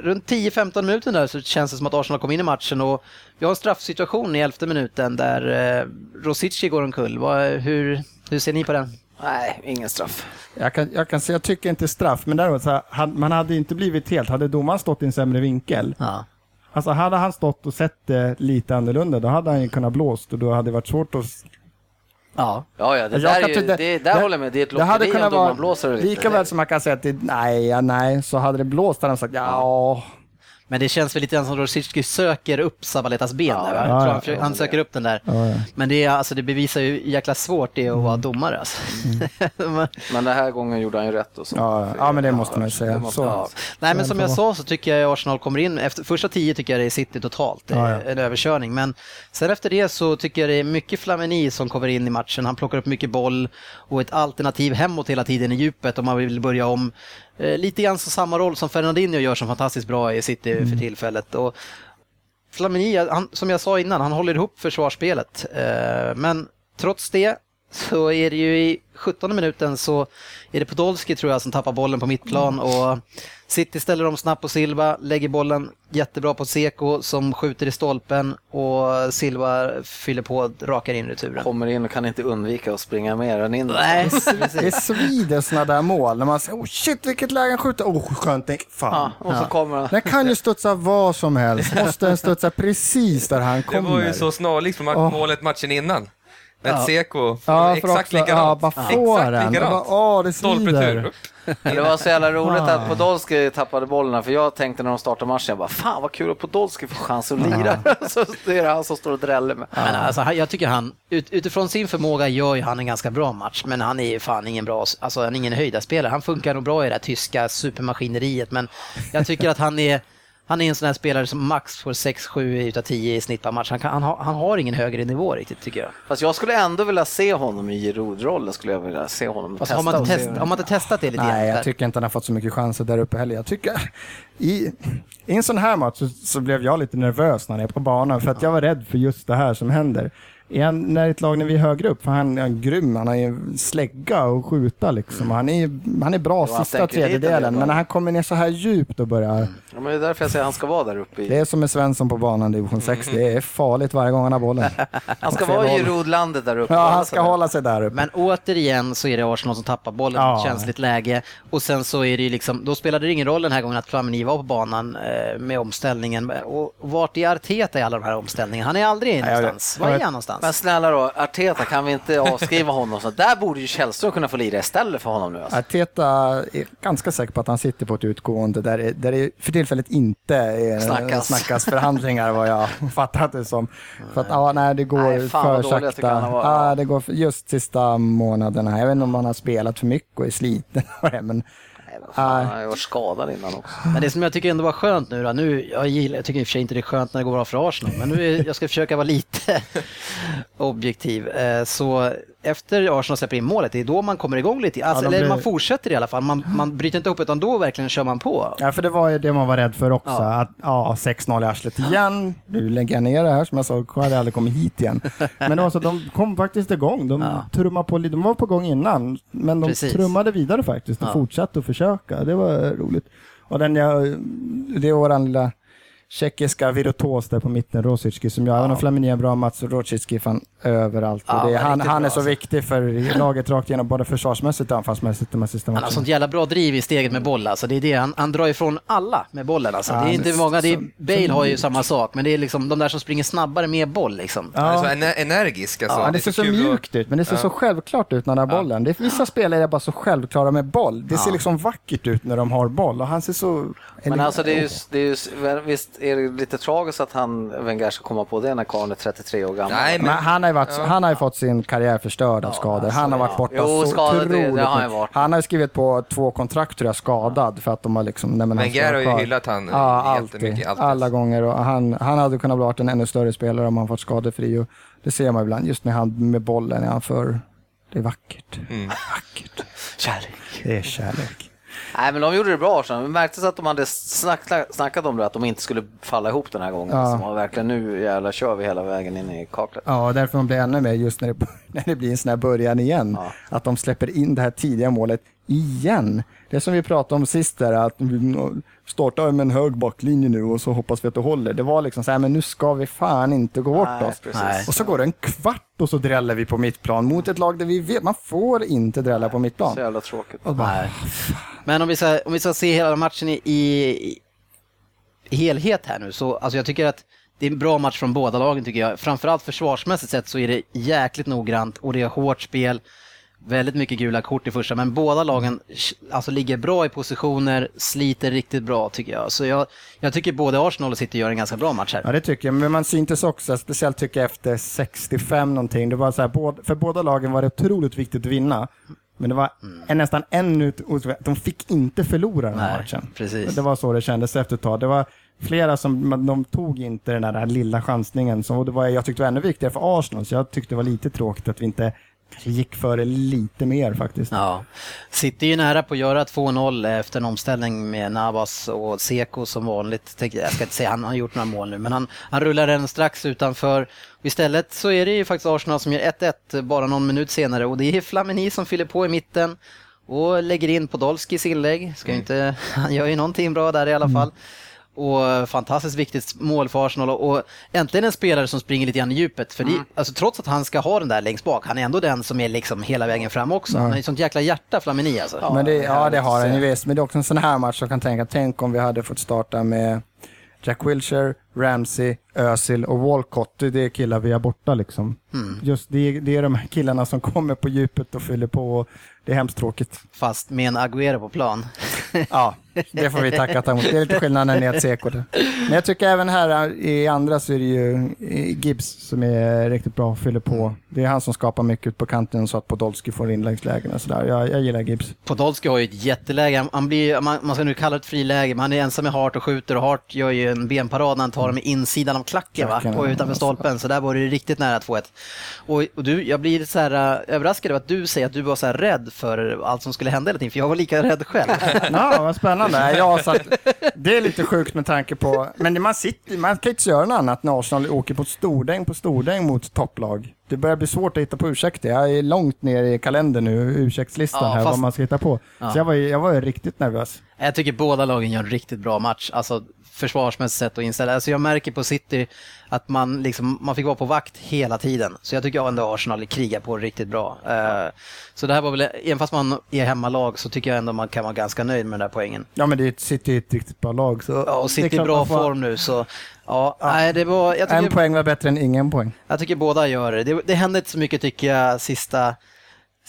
[SPEAKER 1] runt 10-15 minuter där så känns det som att Arsenal kom in i matchen och vi har en straffsituation i elfte minuten där eh, Rosici går omkull. Hur, hur ser ni på den?
[SPEAKER 5] Nej, ingen straff.
[SPEAKER 3] Jag kan, jag kan säga, jag tycker inte straff, men däremot så här, man hade inte blivit helt, hade domaren stått i en sämre vinkel,
[SPEAKER 1] Ja.
[SPEAKER 3] alltså hade han stått och sett det lite annorlunda, då hade han ju kunnat blåst och då hade det varit svårt att
[SPEAKER 1] Ja.
[SPEAKER 5] Ja, ja, det
[SPEAKER 3] Jag
[SPEAKER 5] där, är ju,
[SPEAKER 3] tycka-
[SPEAKER 5] det, där
[SPEAKER 3] det-
[SPEAKER 5] håller jag med. Det är ett
[SPEAKER 3] Det hade
[SPEAKER 5] lotteri om domaren
[SPEAKER 3] vara,
[SPEAKER 5] blåser eller
[SPEAKER 3] lika väl som man kan säga att det, nej, ja, nej, så hade det blåst hade han sagt ja.
[SPEAKER 1] Men det känns väl lite grann som Rosici söker upp Sabaletas ben
[SPEAKER 5] Ja,
[SPEAKER 1] där, va?
[SPEAKER 5] ja,
[SPEAKER 1] Jag tror
[SPEAKER 3] ja,
[SPEAKER 1] han, försöker- han söker upp den där.
[SPEAKER 3] ja, ja.
[SPEAKER 1] Men det, är, alltså, det bevisar ju hur jäkla svårt det är att vara domare. Alltså. Men-
[SPEAKER 5] Men den här gången gjorde han ju rätt och så.
[SPEAKER 3] Ja, ja, men det måste man ju säga.
[SPEAKER 5] Måste
[SPEAKER 3] Så.
[SPEAKER 1] Nej men som jag sa så tycker jag Arsenal kommer in, efter första tio tycker jag det är City totalt,
[SPEAKER 3] Ja, ja.
[SPEAKER 1] en överkörning. Men sen efter det så tycker jag det är mycket Flamini som kommer in i matchen. Han plockar upp mycket boll och ett alternativ hemåt hela tiden i djupet om man vill börja om. Eh, lite grann så samma roll som Fernandinho gör som fantastiskt bra i City
[SPEAKER 3] Mm.
[SPEAKER 1] för tillfället. Och Flamini, han, som jag sa innan, han håller ihop försvarsspelet. Eh, men trots det så är det ju i 17 minuten så är det Podolski tror jag som tappar bollen på mittplan och City ställer om snabbt på Silva, lägger bollen jättebra på Seko som skjuter i stolpen och Silva fyller på, rakar in returen.
[SPEAKER 4] Kommer in och kan inte undvika att springa med den in.
[SPEAKER 1] Nej,
[SPEAKER 3] Det svider sådana där mål när man säger oh shit vilket läge han skjuter, oh skönt, tänk, fan.
[SPEAKER 4] Ja, och så kommer han.
[SPEAKER 3] Den kan ju studsa var som helst, måste den studsa precis där han
[SPEAKER 2] Det
[SPEAKER 3] kommer.
[SPEAKER 2] var ju så snarlikt från
[SPEAKER 3] Åh.
[SPEAKER 2] målet matchen innan.
[SPEAKER 1] Ja.
[SPEAKER 2] Seko,
[SPEAKER 3] Ja,
[SPEAKER 2] exakt
[SPEAKER 3] också, ja,
[SPEAKER 2] likadant.
[SPEAKER 3] bara få
[SPEAKER 2] exakt
[SPEAKER 3] den. Det
[SPEAKER 2] likadant.
[SPEAKER 3] bara, åh, det svider.
[SPEAKER 4] Det var så jävla roligt att Podolski tappade bollen för jag tänkte när de startade matchen, jag bara fan vad kul att Podolski får chans att lira. så är det han som står och dräller med.
[SPEAKER 1] Men alltså, jag tycker han, ut, utifrån sin förmåga gör ju han en ganska bra match, men han är ju fan ingen bra, alltså han är ingen höjdarspelare. Han funkar nog bra i det här tyska supermaskineriet, men jag tycker att han är, han är en sån här spelare som max får 6-7 utav 10 i snitt per match. Han, kan, han, har, han har ingen högre nivå riktigt tycker jag.
[SPEAKER 4] Fast jag skulle ändå vilja se honom i Giroud-rollen, skulle jag vilja se honom
[SPEAKER 1] Fast
[SPEAKER 4] testa.
[SPEAKER 1] har, man test, har man inte testat det lite
[SPEAKER 3] Nej, jag tycker inte han har fått så mycket chanser där uppe heller. Jag tycker, i, i en sån här match så, så blev jag lite nervös när han är på banan för att jag var rädd för just det här som händer. Är han, när ett lag när vi är högre upp, för han är grym, han har ju slägga och skjuta liksom. Han är, han är bra
[SPEAKER 4] Jo,
[SPEAKER 3] sista tredjedelen, men när han kommer ner så här djupt och börjar
[SPEAKER 4] Ja, men det är därför jag säger att han ska vara där uppe.
[SPEAKER 3] Det
[SPEAKER 4] I.
[SPEAKER 3] är som med Svensson på banan i division 6. Det är farligt varje gång han har bollen.
[SPEAKER 4] Han ska vara i
[SPEAKER 3] håll.
[SPEAKER 4] Giroud-landet där uppe.
[SPEAKER 3] Ja, han ska hålla sig där uppe.
[SPEAKER 1] Men återigen så är det Arsenal som tappar bollen i
[SPEAKER 3] Ja.
[SPEAKER 1] ett känsligt läge och sen så är det ju liksom, då spelade det ingen roll den här gången att Flamini var på banan eh, med omställningen. Och vart är Arteta i alla de här omställningarna? Han är aldrig någonstans. Var är han någonstans?
[SPEAKER 4] Men snälla då, Arteta, kan vi inte avskriva honom? Så där borde ju Källström kunna få lira istället för honom nu. Alltså.
[SPEAKER 3] Arteta är ganska säker på att han sitter på ett utgående där det, där det för tillfället inte är,
[SPEAKER 4] Snackas.
[SPEAKER 3] snackas förhandlingar vad jag fattat det som. För att ja, nej, det går
[SPEAKER 4] Nej,
[SPEAKER 3] för
[SPEAKER 4] jag
[SPEAKER 3] sakta. Ja, det går för, just sista månaderna. Jag vet inte om han har spelat för mycket och är sliten. men,
[SPEAKER 4] Fan, han har varit skadad innan också.
[SPEAKER 1] Men det som jag tycker ändå var skönt nu då, nu, jag, gillar, jag tycker i och för sig inte det är skönt när det går bra för Arsenal, men nu är, jag ska försöka vara lite objektiv. Eh, Så efter Arsenal släpper in målet, det är då man kommer igång lite. Alltså,
[SPEAKER 3] Ja, de
[SPEAKER 1] eller
[SPEAKER 3] blir-
[SPEAKER 1] man fortsätter i alla fall, man, man bryter inte upp utan då verkligen kör man på.
[SPEAKER 3] Ja, för det var ju det man var rädd för också.
[SPEAKER 1] Ja.
[SPEAKER 3] Att, ja, 6-0 i arslet igen. Nu lägger jag ner det här som jag sa, jag hade aldrig kommit hit igen. Men det var så, de kom faktiskt igång. De
[SPEAKER 1] Ja.
[SPEAKER 3] trummade på. De var på gång innan, men de
[SPEAKER 1] Precis.
[SPEAKER 3] trummade vidare faktiskt och
[SPEAKER 1] Ja.
[SPEAKER 3] fortsatte att försöka. Det var roligt. Och den jag, det är våran lilla tjeckiska virtuos där på mitten, Rosicki, som jag, även om Flamini är bra match, så Rosicki är fan överallt.
[SPEAKER 1] Ja,
[SPEAKER 3] och det,
[SPEAKER 1] han är
[SPEAKER 3] han, är så
[SPEAKER 1] alltså.
[SPEAKER 3] viktig för laget rakt igenom, både försvarsmässigt och anfallsmässigt de här sista
[SPEAKER 1] Han har sånt jävla bra driv i steget med boll alltså. Det är det. Han, han drar ifrån alla med bollen alltså.
[SPEAKER 3] Ja,
[SPEAKER 1] det är inte många, det är,
[SPEAKER 3] som-
[SPEAKER 1] Bale
[SPEAKER 3] som-
[SPEAKER 1] har ju samma sak, men det är liksom de där som springer snabbare med boll liksom.
[SPEAKER 2] Han är så
[SPEAKER 3] Ja.
[SPEAKER 2] ener- energisk alltså.
[SPEAKER 3] Ja, det ser så
[SPEAKER 2] att-
[SPEAKER 3] mjukt ut, men det ser så självklart ut när han har bollen. Det är, vissa spelare är bara så självklara med boll. Det ser liksom vackert ut när de har boll och han ser så...
[SPEAKER 4] Men alltså det är ju, det är ju, visst är det lite tragiskt att han, Wenger ska komma på det när karln är 33 år gammal?
[SPEAKER 2] Nej,
[SPEAKER 3] Men
[SPEAKER 2] men
[SPEAKER 3] han har ju, varit, han har ju fått sin karriär förstörd av skador. Han har varit borta
[SPEAKER 4] Jo,
[SPEAKER 3] så
[SPEAKER 4] skadad, det- det
[SPEAKER 3] otroligt
[SPEAKER 4] har han varit.
[SPEAKER 3] Han har ju skrivit på två kontrakt tror jag, skadad för att de har liksom... Nej, men han
[SPEAKER 2] Wenger har ju
[SPEAKER 3] kvar.
[SPEAKER 2] hyllat han
[SPEAKER 3] Ja,
[SPEAKER 2] jättemycket,
[SPEAKER 3] alltid.
[SPEAKER 2] alltid.
[SPEAKER 3] Alla gånger. Och han, han hade kunnat vara en ännu större spelare om han fått skadefri. Och det ser man ibland. Just med han med bollen är han för... Det är vackert.
[SPEAKER 2] Mm.
[SPEAKER 3] Vackert.
[SPEAKER 4] Kärlek.
[SPEAKER 3] Det är kärlek.
[SPEAKER 4] Nej, men de gjorde det bra. Så det märktes att de hade snack, snackat om det, att de inte skulle falla ihop den här gången.
[SPEAKER 3] Ja.
[SPEAKER 4] Så man verkligen nu jävlar kör vi hela vägen in i kaklet.
[SPEAKER 3] Ja, därför man blir ännu mer just när det, när det blir en sån här början igen.
[SPEAKER 4] Ja.
[SPEAKER 3] Att de släpper in det här tidiga målet igen. Det som vi pratade om sist där, att vi startar med en hög backlinje nu och så hoppas vi att det håller. Det var liksom så här, men nu ska vi fan inte gå bort
[SPEAKER 4] Nej,
[SPEAKER 3] oss.
[SPEAKER 1] Nej.
[SPEAKER 3] Och så går det en kvart och så dräller vi på mittplan mot ett lag där vi vet, man får inte drälla på mittplan.
[SPEAKER 4] Så jävla tråkigt.
[SPEAKER 3] Och bara,
[SPEAKER 1] Nej. Men om vi, ska, om vi ska se hela matchen i, i, i helhet här nu, så alltså jag tycker att det är en bra match från båda lagen tycker jag. Framförallt försvarsmässigt sett så är det jäkligt noggrant och det är hårt spel. Väldigt mycket gula kort i första, men båda lagen alltså, ligger bra i positioner, sliter riktigt bra tycker jag. Så jag, jag tycker både Arsenal och City gör en ganska bra match här.
[SPEAKER 3] Ja, det tycker jag. Men man syntes också, speciellt tycker jag efter 65 någonting, det var så här, för båda lagen var det otroligt viktigt att vinna. Men det var en, nästan en minut, de fick inte förlora den här
[SPEAKER 1] Nej,
[SPEAKER 3] matchen.
[SPEAKER 1] precis.
[SPEAKER 3] Det var så det kändes efter ett tag. Det var flera som, de tog inte den där, den här lilla chansningen, och det var, jag tyckte det var ännu viktigare för Arsenal, så jag tyckte det var lite tråkigt att vi inte kanske gick före lite mer faktiskt.
[SPEAKER 1] Ja. City är ju nära på att göra 2-0 efter en omställning med Navas och Seko som vanligt. Jag ska inte säga han har gjort några mål nu, men han, han rullar den strax utanför. Istället så är det ju faktiskt Arsenal som gör 1-1 bara någon minut senare och det är Flamini som fyller på i mitten och lägger in Podolskis inlägg. Ska mm. inte, han gör ju någonting bra där i alla fall. Mm och fantastiskt viktigt mål för Arsenal och äntligen en spelare som springer lite grann i djupet. För det, mm. alltså, trots att han ska ha den där längst bak, han är ändå den som är liksom hela vägen fram också. Han har ett sånt jäkla hjärta, Flamini alltså.
[SPEAKER 3] Ja, men det, ja, det har han ju visst. Men det är också en sån här match som kan tänka, tänk om vi hade fått starta med Jack Wilshere, Ramsey, Özil och Walcott. Det är killar vi har borta liksom. Mm. Just det, det är de här killarna som kommer på djupet och fyller på. Det är hemskt tråkigt.
[SPEAKER 1] Fast med en Agüero på plan.
[SPEAKER 3] ja, det får vi tacka ta emot. Det är lite skillnad när ni är ett Seko. Men jag tycker även här i andra så är det ju Gibbs som är riktigt bra och fyller på. Det är han som skapar mycket ut på kanten så att Podolski får inläggslägen och sådär. Jag, jag gillar Gibbs.
[SPEAKER 1] Podolski har ju ett jätteläge. Han blir, man, man ska nu kalla det ett friläge, men han är ensam med Hart och skjuter och Hart gör ju en benparad när han tar dem i insidan av klacken va? och utanför stolpen. Så där var det riktigt nära 2-1. Och, och, du, jag blir så här uh, överraskad över att du säger att du var så här rädd för allt som skulle hända hela tiden, för jag var lika rädd själv.
[SPEAKER 3] ja, vad spännande. Ja, så att, det är lite sjukt med tanke på, men man, sitter, man kan inte göra något annat när Arsenal åker på stordäng på stordäng mot topplag. Det börjar bli svårt att hitta på ursäkter. Jag är långt ner i kalendern nu, ursäktslistan ja, här, fast... vad man ska hitta på. Ja. Så jag var, jag var riktigt nervös.
[SPEAKER 1] Jag tycker båda lagen gör en riktigt bra match. Alltså, försvarsmässigt sätt att inställa. Alltså jag märker på City att man, liksom, man fick vara på vakt hela tiden. Så jag tycker ändå Arsenal krigar på riktigt bra. Uh, så det här var väl, även fast man är hemmalag så tycker jag ändå man kan vara ganska nöjd med den där poängen.
[SPEAKER 3] Ja men det är, City ett riktigt bra lag. Så
[SPEAKER 1] ja, och City i bra får... form nu så Ja, ja. Nej, det var,
[SPEAKER 3] tycker, en poäng var bättre än ingen poäng.
[SPEAKER 1] Jag tycker båda gör det. Det, det hände inte så mycket tycker jag sista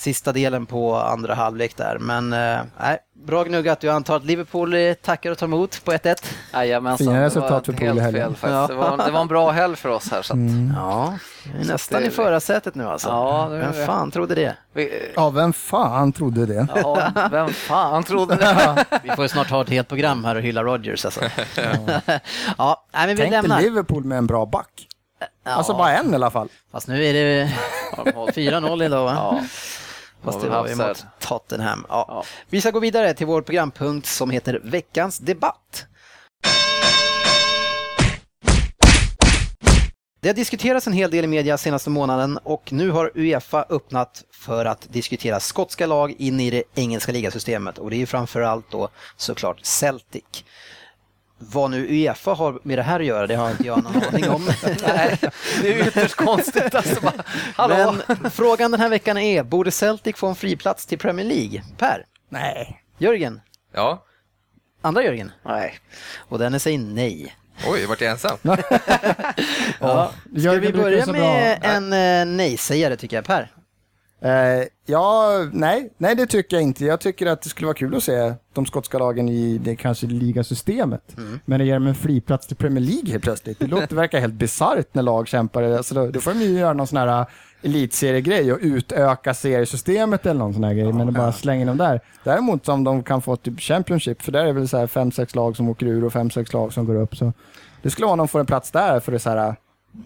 [SPEAKER 1] sista delen på andra halvlek där. Men eh, nej, bra gnuggat. Jag antar att Liverpool tackar och tar emot på 1-1.
[SPEAKER 5] Jajamensan,
[SPEAKER 3] Fina resultat för Pool i helgen.
[SPEAKER 5] Ja. Det, var, det var en bra helg för oss här. Så att...
[SPEAKER 1] mm. Ja, vi är nästan i förarsätet nu alltså. Ja, det vem fan trodde det?
[SPEAKER 3] Ja, vem fan trodde det?
[SPEAKER 5] Ja, vem fan trodde det?
[SPEAKER 1] vi får snart ha ett helt program här och hylla Rodgers alltså. ja.
[SPEAKER 3] ja, men vi Tänk lämnar. Liverpool med en bra back. Ja. Alltså bara en i alla fall.
[SPEAKER 1] Fast nu är det 4-0 idag va? Ja. Fast det var vi mot Tottenham. Ja. ja. Vi ska gå vidare till vår programpunkt som heter Veckans debatt. Det har diskuterats en hel del i media senaste månaden och nu har Uefa öppnat för att diskutera skotska lag in i det engelska ligasystemet och det är framförallt då såklart Celtic. Vad nu Uefa har med det här att göra, det har inte jag någon aning om.
[SPEAKER 5] Nej, det är ytterst konstigt. Alltså bara,
[SPEAKER 1] hallå. Men frågan den här veckan är, borde Celtic få en friplats till Premier League? Per?
[SPEAKER 3] Nej.
[SPEAKER 1] Jörgen?
[SPEAKER 2] Ja.
[SPEAKER 1] Andra Jörgen?
[SPEAKER 5] Nej.
[SPEAKER 1] Och den säger nej.
[SPEAKER 2] Oj, vart jag ensam?
[SPEAKER 1] ja. Ska vi börja med en eh, nej-sägare tycker jag, Per?
[SPEAKER 3] Uh, ja, nej, nej det tycker jag inte. Jag tycker att det skulle vara kul att se de skotska lagen i det kanske ligasystemet. Mm. Men det ger dem en friplats till Premier League helt plötsligt. Det, låter, verkar helt bisarrt när lag kämpar. Alltså då, då får de ju göra någon sån här elitseriegrej och utöka seriesystemet eller någon sån här grej, men bara slänga in dem där. Däremot om de kan få typ Championship, för där är det väl så här fem, sex lag som åker ur och fem, sex lag som går upp. Så det skulle vara om de får en plats där för det så här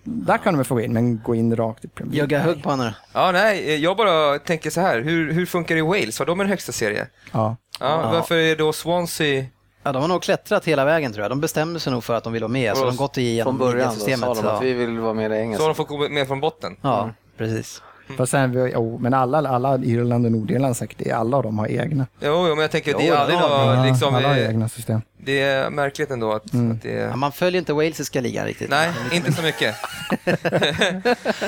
[SPEAKER 3] där kan de få gå in, men gå in rakt i Premier
[SPEAKER 1] League. Jogga hugg på honom.
[SPEAKER 2] Ja, nej, jag bara tänker så här. Hur, hur funkar det i Wales? Har de en högsta serie?
[SPEAKER 3] Ja.
[SPEAKER 2] ja. Varför är då Swansea
[SPEAKER 1] Ja, de har nog klättrat hela vägen tror jag. De bestämde sig nog för att de vill vara med, så de har gått igenom
[SPEAKER 5] Från början systemet. sa de att vi vill vara med i engelska.
[SPEAKER 2] Så de fått gå med från botten?
[SPEAKER 1] Ja, mm. precis.
[SPEAKER 3] Mm. Fast sen, oh, men alla, alla Irland och Nordirland säkert, alla av dem har egna.
[SPEAKER 2] Jo, jo men jag tänker, det är aldrig då, liksom,
[SPEAKER 3] alla har egna system.
[SPEAKER 2] Det är märkligt ändå att, mm. att det
[SPEAKER 1] ja, Man följer inte walesiska ligan riktigt.
[SPEAKER 2] Nej, inte så mycket.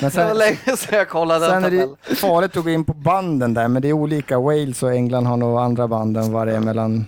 [SPEAKER 5] men sen, det var länge sedan jag kollade
[SPEAKER 3] Sen är det farligt att gå in på banden där, men det är olika. Wales och England har nog andra band än vad det är mellan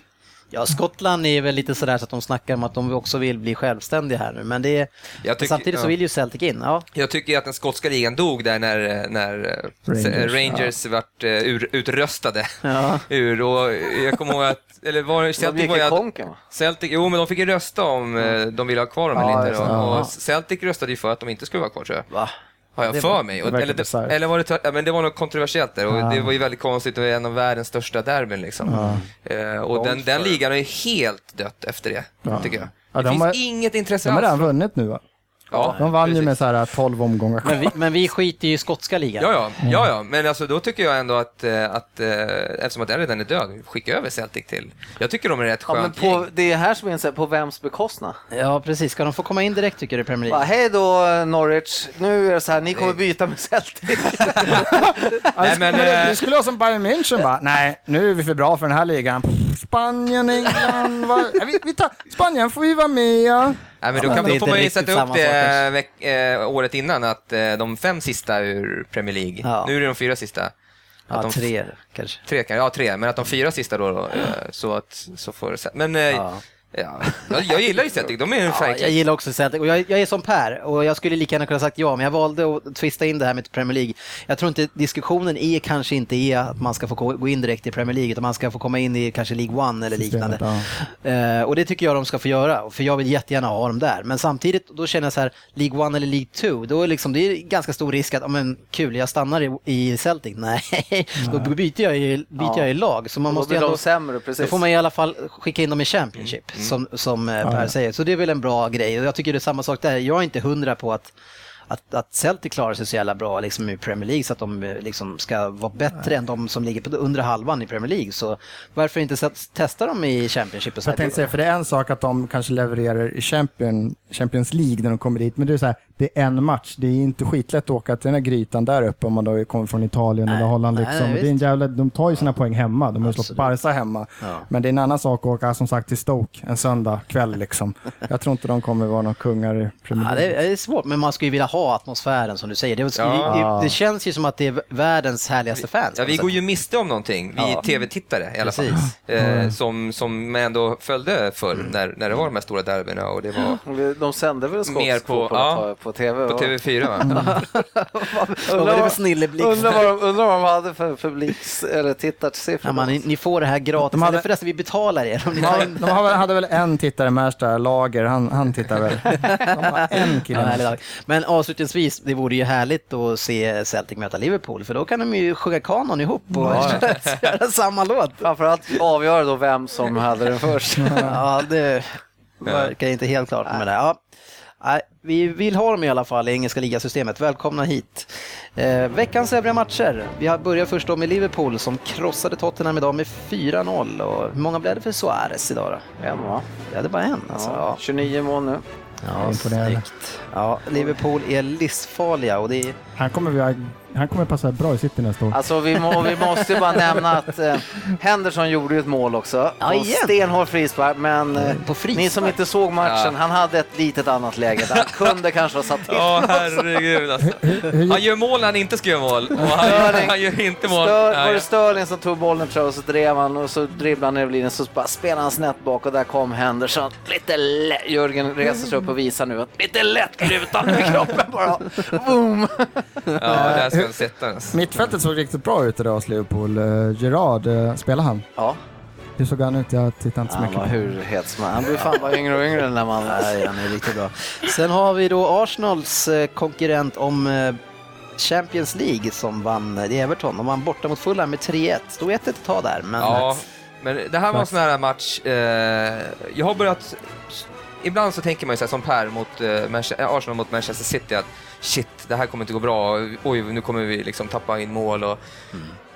[SPEAKER 1] Ja, Skottland är väl lite sådär så att de snackar om att de också vill bli självständiga här nu, men det tycker, samtidigt så vill ju Celtic in. Ja.
[SPEAKER 2] Jag tycker att den skotska ligan dog där när, när Rangers, Rangers ja. vart uh, ur, utröstade ja. ur och jag kommer ihåg att eller var,
[SPEAKER 5] Celtic var ju... Konken,
[SPEAKER 2] Celtic, jo, men de fick ju rösta om mm. de ville ha kvar dem eller inte. Och, och Celtic röstade ju för att de inte skulle vara kvar, tror jag. Va? Har jag det för mig. Och, eller, det, eller var det, ja, men det var något kontroversiellt där och ja. det var ju väldigt konstigt och en av världens största derbyn liksom. Ja. Uh, och den, den ligan är helt dött efter det, tycker jag. Det finns har, inget intresse
[SPEAKER 3] alls. De har redan vunnit nu va?
[SPEAKER 2] Ja,
[SPEAKER 3] De vann ju
[SPEAKER 2] precis.
[SPEAKER 3] med så här 12 omgångar
[SPEAKER 1] Men vi, men vi skiter ju i skotska ligan.
[SPEAKER 2] Ja, ja, ja, ja, men alltså då tycker jag ändå att, eh, att eh, eftersom att den redan är död, skicka över Celtic till. Jag tycker de är rätt
[SPEAKER 4] Ja, men
[SPEAKER 2] skönt
[SPEAKER 4] på, det är här som är här, på vems bekostnad?
[SPEAKER 1] Ja, precis. Ska de få komma in direkt tycker du i Premier League?
[SPEAKER 4] Hej då Norwich, nu är det så här, ni kommer byta med Celtic.
[SPEAKER 2] Nej, men,
[SPEAKER 3] det
[SPEAKER 2] eh,
[SPEAKER 3] skulle vara som Bayern München bara, nej, nu är vi för bra för den här ligan. Spanien, England, vi, vi tar, Spanien får vi vara med. Ja.
[SPEAKER 2] Men då, kan, då får man ju sätta upp det veck, eh, året innan, att eh, de fem sista ur Premier League,
[SPEAKER 1] Ja.
[SPEAKER 2] nu är det de fyra sista. Att
[SPEAKER 1] Ja,
[SPEAKER 2] de,
[SPEAKER 1] tre kanske.
[SPEAKER 2] Tre, ja, tre, men att de fyra sista då, då eh, så att, så får men
[SPEAKER 1] Ja.
[SPEAKER 2] Ja. jag, gillar ju Celtic, de är en
[SPEAKER 1] Ja, jag gillar också Celtic och jag, jag är som Per och jag skulle lika gärna kunna sagt ja men jag valde att twista in det här med Premier League. Jag tror inte diskussionen är kanske inte är att man ska få gå in direkt i Premier League utan man ska få komma in i kanske League One eller
[SPEAKER 3] Systemet,
[SPEAKER 1] liknande. Eh, och det tycker jag de ska få göra för jag vill jättegärna ha dem där. Men samtidigt då känner jag så här League One eller League Two då är liksom, det är ganska stor risk att, ja men kul jag stannar i, i Celtic. Nej, då byter jag ju, byter
[SPEAKER 4] Ja.
[SPEAKER 1] jag ju lag. Så man
[SPEAKER 4] Då
[SPEAKER 1] måste
[SPEAKER 4] blir
[SPEAKER 1] ju ändå,
[SPEAKER 4] de sämre,
[SPEAKER 1] då får man i alla fall skicka in dem i Championship som, som eh, Per
[SPEAKER 3] ja.
[SPEAKER 1] säger. Så det är väl en bra grej och jag tycker det är samma sak där. Jag är inte hundra på att att, att Celtic klarar sig så jävla bra liksom, i Premier League så att de eh, liksom, ska vara bättre än de som ligger på under halvan i Premier League. Så varför inte testa dem i Championship? Och så
[SPEAKER 3] Så jag tänkte säga, för det är en sak att de kanske levererar i Champion, Champions League när de kommer dit, men det är så här, det är en match. Det är inte skitlätt att åka till den här grytan där uppe om man då kommer från Italien
[SPEAKER 1] Nej,
[SPEAKER 3] eller Holland.
[SPEAKER 1] nej,
[SPEAKER 3] Liksom.
[SPEAKER 1] visst.
[SPEAKER 3] det är en jävla, de tar ju sina poäng hemma. De har slått. Barca hemma.
[SPEAKER 1] Ja.
[SPEAKER 3] Men det är en annan sak att åka som sagt till Stoke en söndag kväll. Liksom. Jag tror inte de kommer vara några kungar i Premier
[SPEAKER 1] Ja,
[SPEAKER 3] League.
[SPEAKER 1] det är svårt, men man skulle ju vilja ha atmosfären som du säger. Det,
[SPEAKER 2] Ja.
[SPEAKER 1] det, det känns ju som att det är världens härligaste fans.
[SPEAKER 2] Ja, vi går ju miste om någonting, vi
[SPEAKER 1] Ja.
[SPEAKER 2] tv-tittare i alla fall. Eh, som, som man ändå följde förr när, när det var de här stora derbyna och det var
[SPEAKER 4] De sänder väl
[SPEAKER 2] Mer
[SPEAKER 4] skotsk
[SPEAKER 2] på-
[SPEAKER 4] fotboll
[SPEAKER 2] ja.
[SPEAKER 4] på, på TV?
[SPEAKER 2] på
[SPEAKER 4] va?
[SPEAKER 2] TV4 va?
[SPEAKER 1] Vad?
[SPEAKER 4] Undrar vad, de, undrar vad de hade för publiks eller tittarsiffror.
[SPEAKER 1] Ja, man, ni, ni får det här gratis,
[SPEAKER 3] De hade-
[SPEAKER 1] eller förresten vi betalar er. Om ni
[SPEAKER 3] De
[SPEAKER 1] tar
[SPEAKER 3] hade,
[SPEAKER 1] in...
[SPEAKER 3] de hade hade väl en tittare, Märsta, Lager, han, han tittar väl. De har en kille.
[SPEAKER 1] Ja. Men avslutningsvis, det vore ju härligt att se Celtic möta Liverpool, för då kan de ju sjunga kanon ihop och göra samma låt.
[SPEAKER 4] Framförallt avgöra då vem som hade den först.
[SPEAKER 1] Ja, det verkar inte helt klart med det. Ja. Nej, vi vill ha dem i alla fall i engelska ligasystemet. Välkomna hit. Eh, veckans övriga matcher. Vi har börjat först då med Liverpool som krossade Tottenham idag med 4-0. Och hur många blev det för Suarez idag då?
[SPEAKER 4] En va?
[SPEAKER 1] Ja, det var en alltså.
[SPEAKER 4] Ja,
[SPEAKER 1] Ja,
[SPEAKER 4] 29 mål nu.
[SPEAKER 1] ja
[SPEAKER 3] Imponerande.
[SPEAKER 1] snyggt. Ja, Liverpool är livsfarliga och det är...
[SPEAKER 3] Han kommer, vi- han kommer passa bra i City nästa år.
[SPEAKER 4] Alltså vi, må, vi måste ju bara nämna att eh, Henderson gjorde ju ett mål också.
[SPEAKER 1] Ja, igen.
[SPEAKER 4] stenhård frispark, men eh,
[SPEAKER 1] På frispark?
[SPEAKER 4] ni som inte såg matchen,
[SPEAKER 2] Ja.
[SPEAKER 4] han hade ett litet annat läge där. Han kunde kanske ha satt till.
[SPEAKER 2] Ja, herregud alltså. Han gör mål när han inte ska göra mål och han,
[SPEAKER 4] Störling.
[SPEAKER 2] han gör inte mål.
[SPEAKER 4] Stör, var det Sterling som tog bollen tror jag, och så drev han och så dribblade han ner över linjen så bara spelade han snett bak och där kom Henderson. Lite lätt. Jörgen reser sig upp och visar nu att lite lätt utan med kroppen bara. Boom!
[SPEAKER 2] Ja, han sätta den. alltså.
[SPEAKER 3] Mittfältet såg riktigt bra ut idag hos Liverpool. Uh, Gerard, uh, spelade han?
[SPEAKER 4] Ja,
[SPEAKER 3] Hur såg han ut? Jag tittade inte så
[SPEAKER 4] han
[SPEAKER 3] mycket
[SPEAKER 4] var
[SPEAKER 3] på
[SPEAKER 4] hur het som Han blir fan bara yngre och yngre när man...
[SPEAKER 1] Nej, han är riktigt bra. Sen har vi då Arsenals eh, konkurrent om eh, Champions League som vann, eh, det är Everton. De vann borta mot Fulham med 3-1. Stod 1-1 ett tag där, men
[SPEAKER 2] Ja, men det här var en sån här match, eh, jag har börjat, ibland så tänker man ju så här som Per mot eh, eh, Arsenal mot Manchester City att shit, det här kommer inte gå bra, oj, nu kommer vi liksom tappa in mål och,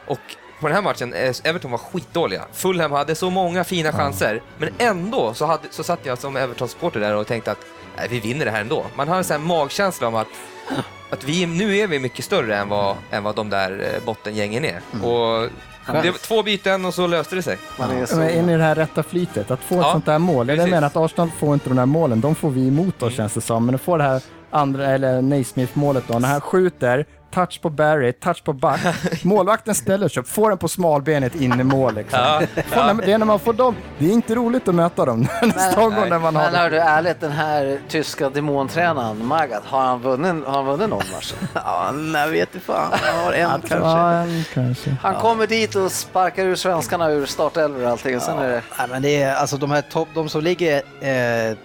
[SPEAKER 2] och på den här matchen, eh, Everton var skitdåliga. Fulham hade så många fina chanser, men ändå så, hade, så satt jag som Everton-supporter där och tänkte att nej, vi vinner det här ändå. Man har en sån här magkänsla om att, att vi, nu är vi mycket större än vad, än vad de där eh, bottengängen är. Och det var två byten och så löste det sig.
[SPEAKER 4] Man är så...
[SPEAKER 3] Men in i det här rätta flytet, att få ett
[SPEAKER 2] Ja,
[SPEAKER 3] sånt där mål. Jag menar att Arsenal får inte de där målen, de får vi emot
[SPEAKER 2] Mm.
[SPEAKER 3] oss känns det som. Men att få det här andra, eller Naismith-målet då, när han skjuter, touch på Barry, touch på back, målvakten ställer sig upp, får den på smalbenet in i mål liksom.
[SPEAKER 2] Ja,
[SPEAKER 3] Får- Det är när man får dem, det är inte roligt att möta dem nästa omgång när man har
[SPEAKER 4] Men hördu, ärligt, den här tyska demontränaren Magath, har han vunnit, har han vunnit någon match?
[SPEAKER 1] ja, nej, vet du fan. Han har en kanske.
[SPEAKER 3] Ja, en kanske.
[SPEAKER 4] Han kommer dit och sparkar ur svenskarna ur startelvor och allting. Och sen är det...
[SPEAKER 1] Nej, men det är, alltså de här topp, de som ligger eh,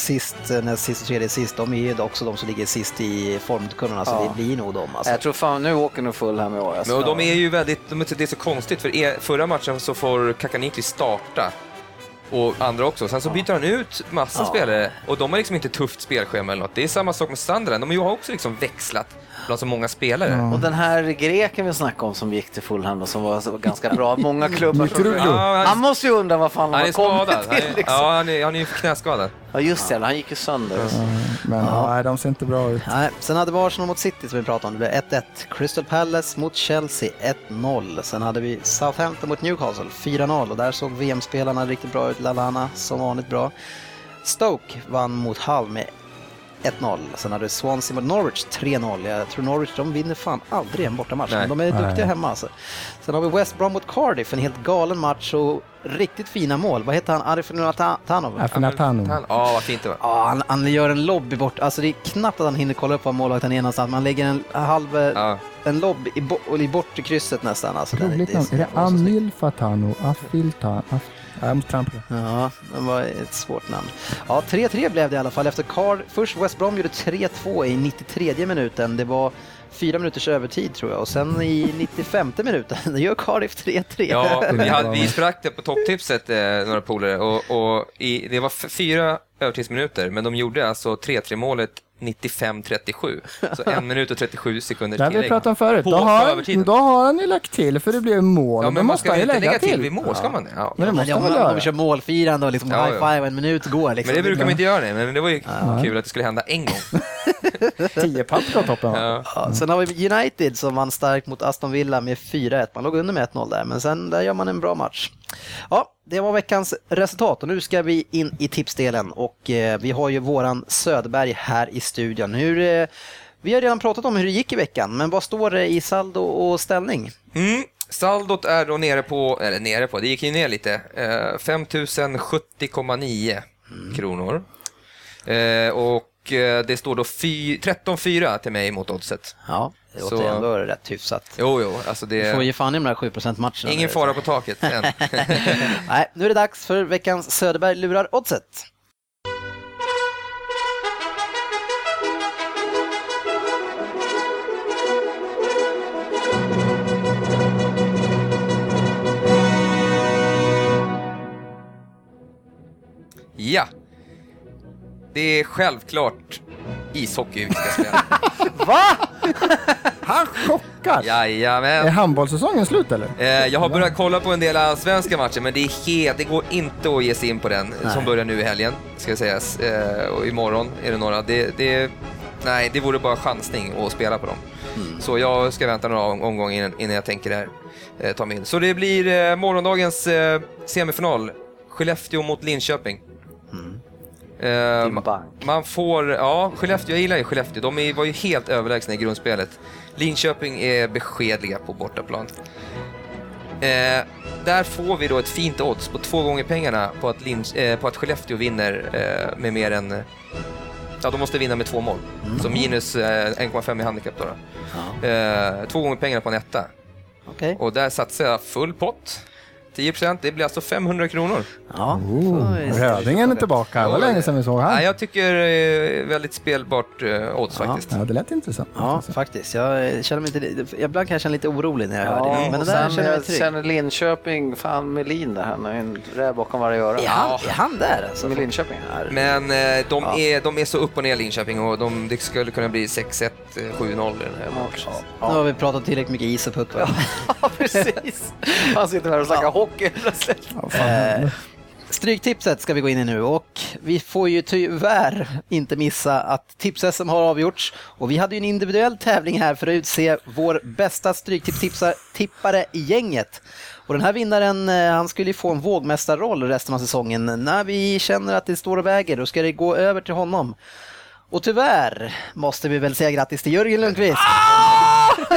[SPEAKER 1] sist, eh, näst sist och tredje sist, de är ju också de som ligger sist i formkurvorna, så
[SPEAKER 4] Ja.
[SPEAKER 1] det blir nog dem. Alltså.
[SPEAKER 4] Jag tror fan, nu åker nog full här med. Alltså.
[SPEAKER 2] Men de är ju väldigt, de, det är så konstigt för er, förra matchen så får Kakaniki starta och andra också. Sen så byter han ut massa spelare och de har liksom inte tufft spelschema eller något. Det är samma sak med Sunderland. De har också liksom växlat bland så många spelare.
[SPEAKER 4] Och den här greken vi snackade om som gick till Fulham och som var ganska bra, många klubbar som...
[SPEAKER 2] Ja, han-
[SPEAKER 4] Han måste ju undra vad fan
[SPEAKER 2] Han
[SPEAKER 4] har kommit
[SPEAKER 2] skadad. Han
[SPEAKER 4] till
[SPEAKER 2] är,
[SPEAKER 4] liksom.
[SPEAKER 2] ja, han är, han är ju knäskadad.
[SPEAKER 4] Ja just det, han gick ju sönder.
[SPEAKER 3] Men nej, de ser inte bra ut.
[SPEAKER 1] Nej, sen hade vi Arsenal mot City som vi pratade om. Det blev 1-1. Crystal Palace mot Chelsea 1-0. Sen hade vi Southampton mot Newcastle 4-0 och där såg VM-spelarna riktigt bra ut. Lalana som vanligt bra. Stoke vann mot Hull med 1-0. Sen hade Swansea mot Norwich 3-0. Jag tror Norwich de vinner fan aldrig en bortamatch,
[SPEAKER 2] Nej.
[SPEAKER 1] men de är
[SPEAKER 3] Nej.
[SPEAKER 1] duktiga hemma alltså. Sen har vi West Brom mot Cardiff, en helt galen match och riktigt fina mål. Vad heter han? Arif Tanov?
[SPEAKER 3] Afinatano.
[SPEAKER 2] Ja, vad fint det var.
[SPEAKER 1] Ja, han, han gör en lobby bort. Alltså det är knappt att han hinner kolla upp var målvakten är någonstans. Man lägger en halv,
[SPEAKER 2] Ja.
[SPEAKER 1] en lobb i, bo, i bortre krysset nästan. Alltså, det-
[SPEAKER 3] Roligt namn. Är det. Amil Fatano? Afiltan? Af... Ja, Jag måste trampa det.
[SPEAKER 1] Ja, det var ett svårt namn. Ja, 3-3 blev det i alla fall efter Carl. Först West Brom gjorde 3-2 i 93 minuten. Det var fyra minuters övertid tror jag och sen i 95 minuten, gör Cardiff 3-3.
[SPEAKER 2] Ja, vi, hade, vi sprack det på topptipset, eh, några polare, och, och i, det var fyra övertidsminuter, men de gjorde alltså 3-3 målet 95-37. Så en minut och 37 sekunder
[SPEAKER 3] Det har vi pratat om förut.
[SPEAKER 2] På
[SPEAKER 3] Då har, då har han ju lagt till för det blev mål.
[SPEAKER 2] Ja,
[SPEAKER 3] Då
[SPEAKER 2] men man
[SPEAKER 3] måste
[SPEAKER 2] ska
[SPEAKER 3] han ju lägga
[SPEAKER 2] lägga till
[SPEAKER 3] till.
[SPEAKER 2] vid mål, ska man det? Ja.
[SPEAKER 3] Men det måste
[SPEAKER 1] ja, om,
[SPEAKER 3] väl
[SPEAKER 1] om
[SPEAKER 3] göra?
[SPEAKER 1] vi kör målfirande och liksom
[SPEAKER 2] Ja,
[SPEAKER 1] high
[SPEAKER 2] ja.
[SPEAKER 1] five en minut går liksom.
[SPEAKER 2] Men det brukar man inte göra, det, men det var ju kul att det skulle hända en gång.
[SPEAKER 3] Tio papp ska toppen.
[SPEAKER 2] Ja.
[SPEAKER 1] Ja, sen har vi United som vann starkt mot Aston Villa med 4-1. Man låg under med 1-0 där, men sen där gör man en bra match. Ja, det var veckans resultat och nu ska vi in i tipsdelen och eh, vi har ju våran Söderberg här i studion. Hur, eh, vi har redan pratat om hur det gick i veckan, men vad står det i saldo och ställning?
[SPEAKER 2] Mm. Saldot är då nere på, eller nere på, det gick ju ner lite, eh, 5070,9 kronor. Eh, och det står då fy- 13-4 till mig mot oddset.
[SPEAKER 1] Ja, det låter
[SPEAKER 2] Så-
[SPEAKER 1] ändå rätt hyfsat.
[SPEAKER 2] Jo, jo, alltså
[SPEAKER 1] Du får
[SPEAKER 2] det
[SPEAKER 1] ge fan i de där 7% matcherna.
[SPEAKER 2] ingen
[SPEAKER 1] nu.
[SPEAKER 2] fara på taket än.
[SPEAKER 1] Nej, nu är det dags för veckans Söderberg lurar oddset.
[SPEAKER 2] Ja, det är självklart ishockey vi ska spela.
[SPEAKER 3] Han chockar! Är
[SPEAKER 2] Jajamän.
[SPEAKER 3] handbollssäsongen slut eller?
[SPEAKER 2] Eh, jag har börjat kolla på en del allsvenska matcher, men det är helt, det går inte att ge sig in på den som börjar nu i helgen, ska sägas. Eh, och imorgon är det några. Det, det, nej, det vore bara chansning att spela på dem. Så jag ska vänta några om- omgångar innan, innan jag tänker där, eh, ta mig in. Så det blir eh, morgondagens eh, semifinal, Skellefteå mot Linköping. Eh,
[SPEAKER 4] bank.
[SPEAKER 2] man får, ja, Skellefteå, jag gillar ju Skellefteå. De är, var ju helt överlägsna i grundspelet. Linköping är beskedliga på bortaplan. Eh, där får vi då ett fint odds på två gånger pengarna på att, Lin, eh, på att Skellefteå vinner eh, med mer än... Ja, de måste vinna med två mål. Så minus eh, 1,5 i handikapp då. då. Eh, två gånger pengarna på en etta.
[SPEAKER 1] Okej.
[SPEAKER 2] Och där satsar jag full pott. 10% det blir alltså 500 kronor.
[SPEAKER 1] Ja,
[SPEAKER 3] Oh. Rödingen är tillbaka. Det var länge sedan vi såg
[SPEAKER 2] Nej,
[SPEAKER 3] han.
[SPEAKER 2] jag tycker eh, väldigt spelbart eh, odds
[SPEAKER 1] Ja.
[SPEAKER 2] faktiskt.
[SPEAKER 3] Ja, det lät intressant.
[SPEAKER 1] Ja, faktiskt. Jag känner mig inte, ibland kan jag känna lite orolig när jag hör
[SPEAKER 4] Ja,
[SPEAKER 1] det. Men det där
[SPEAKER 4] sen
[SPEAKER 1] känner jag mig
[SPEAKER 4] jag
[SPEAKER 1] trygg.
[SPEAKER 4] känner Linköping, fan Melin där, han har ju en räv bakom varje öra.
[SPEAKER 1] Är han, är han där alltså?
[SPEAKER 4] Med Linköping?
[SPEAKER 2] Men eh, de,
[SPEAKER 1] Ja.
[SPEAKER 2] är, de är så upp och ner Linköping och de, det skulle kunna bli 6-1, eh, 7-0 i den här matchen.
[SPEAKER 1] Nu har vi pratat tillräckligt mycket is och puck va?
[SPEAKER 4] Ja, precis. Han sitter här och snackar hockey plötsligt.
[SPEAKER 3] Ja.
[SPEAKER 1] Eh, Stryktipset ska vi gå in i nu och vi får ju tyvärr inte missa att tips-SM har avgjorts och vi hade ju en individuell tävling här för att utse vår bästa stryktipstippare i gänget. Och den här vinnaren, eh, han skulle ju få en vågmästarroll resten av säsongen. När vi känner att det står och väger, då ska det gå över till honom. Och tyvärr måste vi väl säga grattis till Jörgen Lundqvist.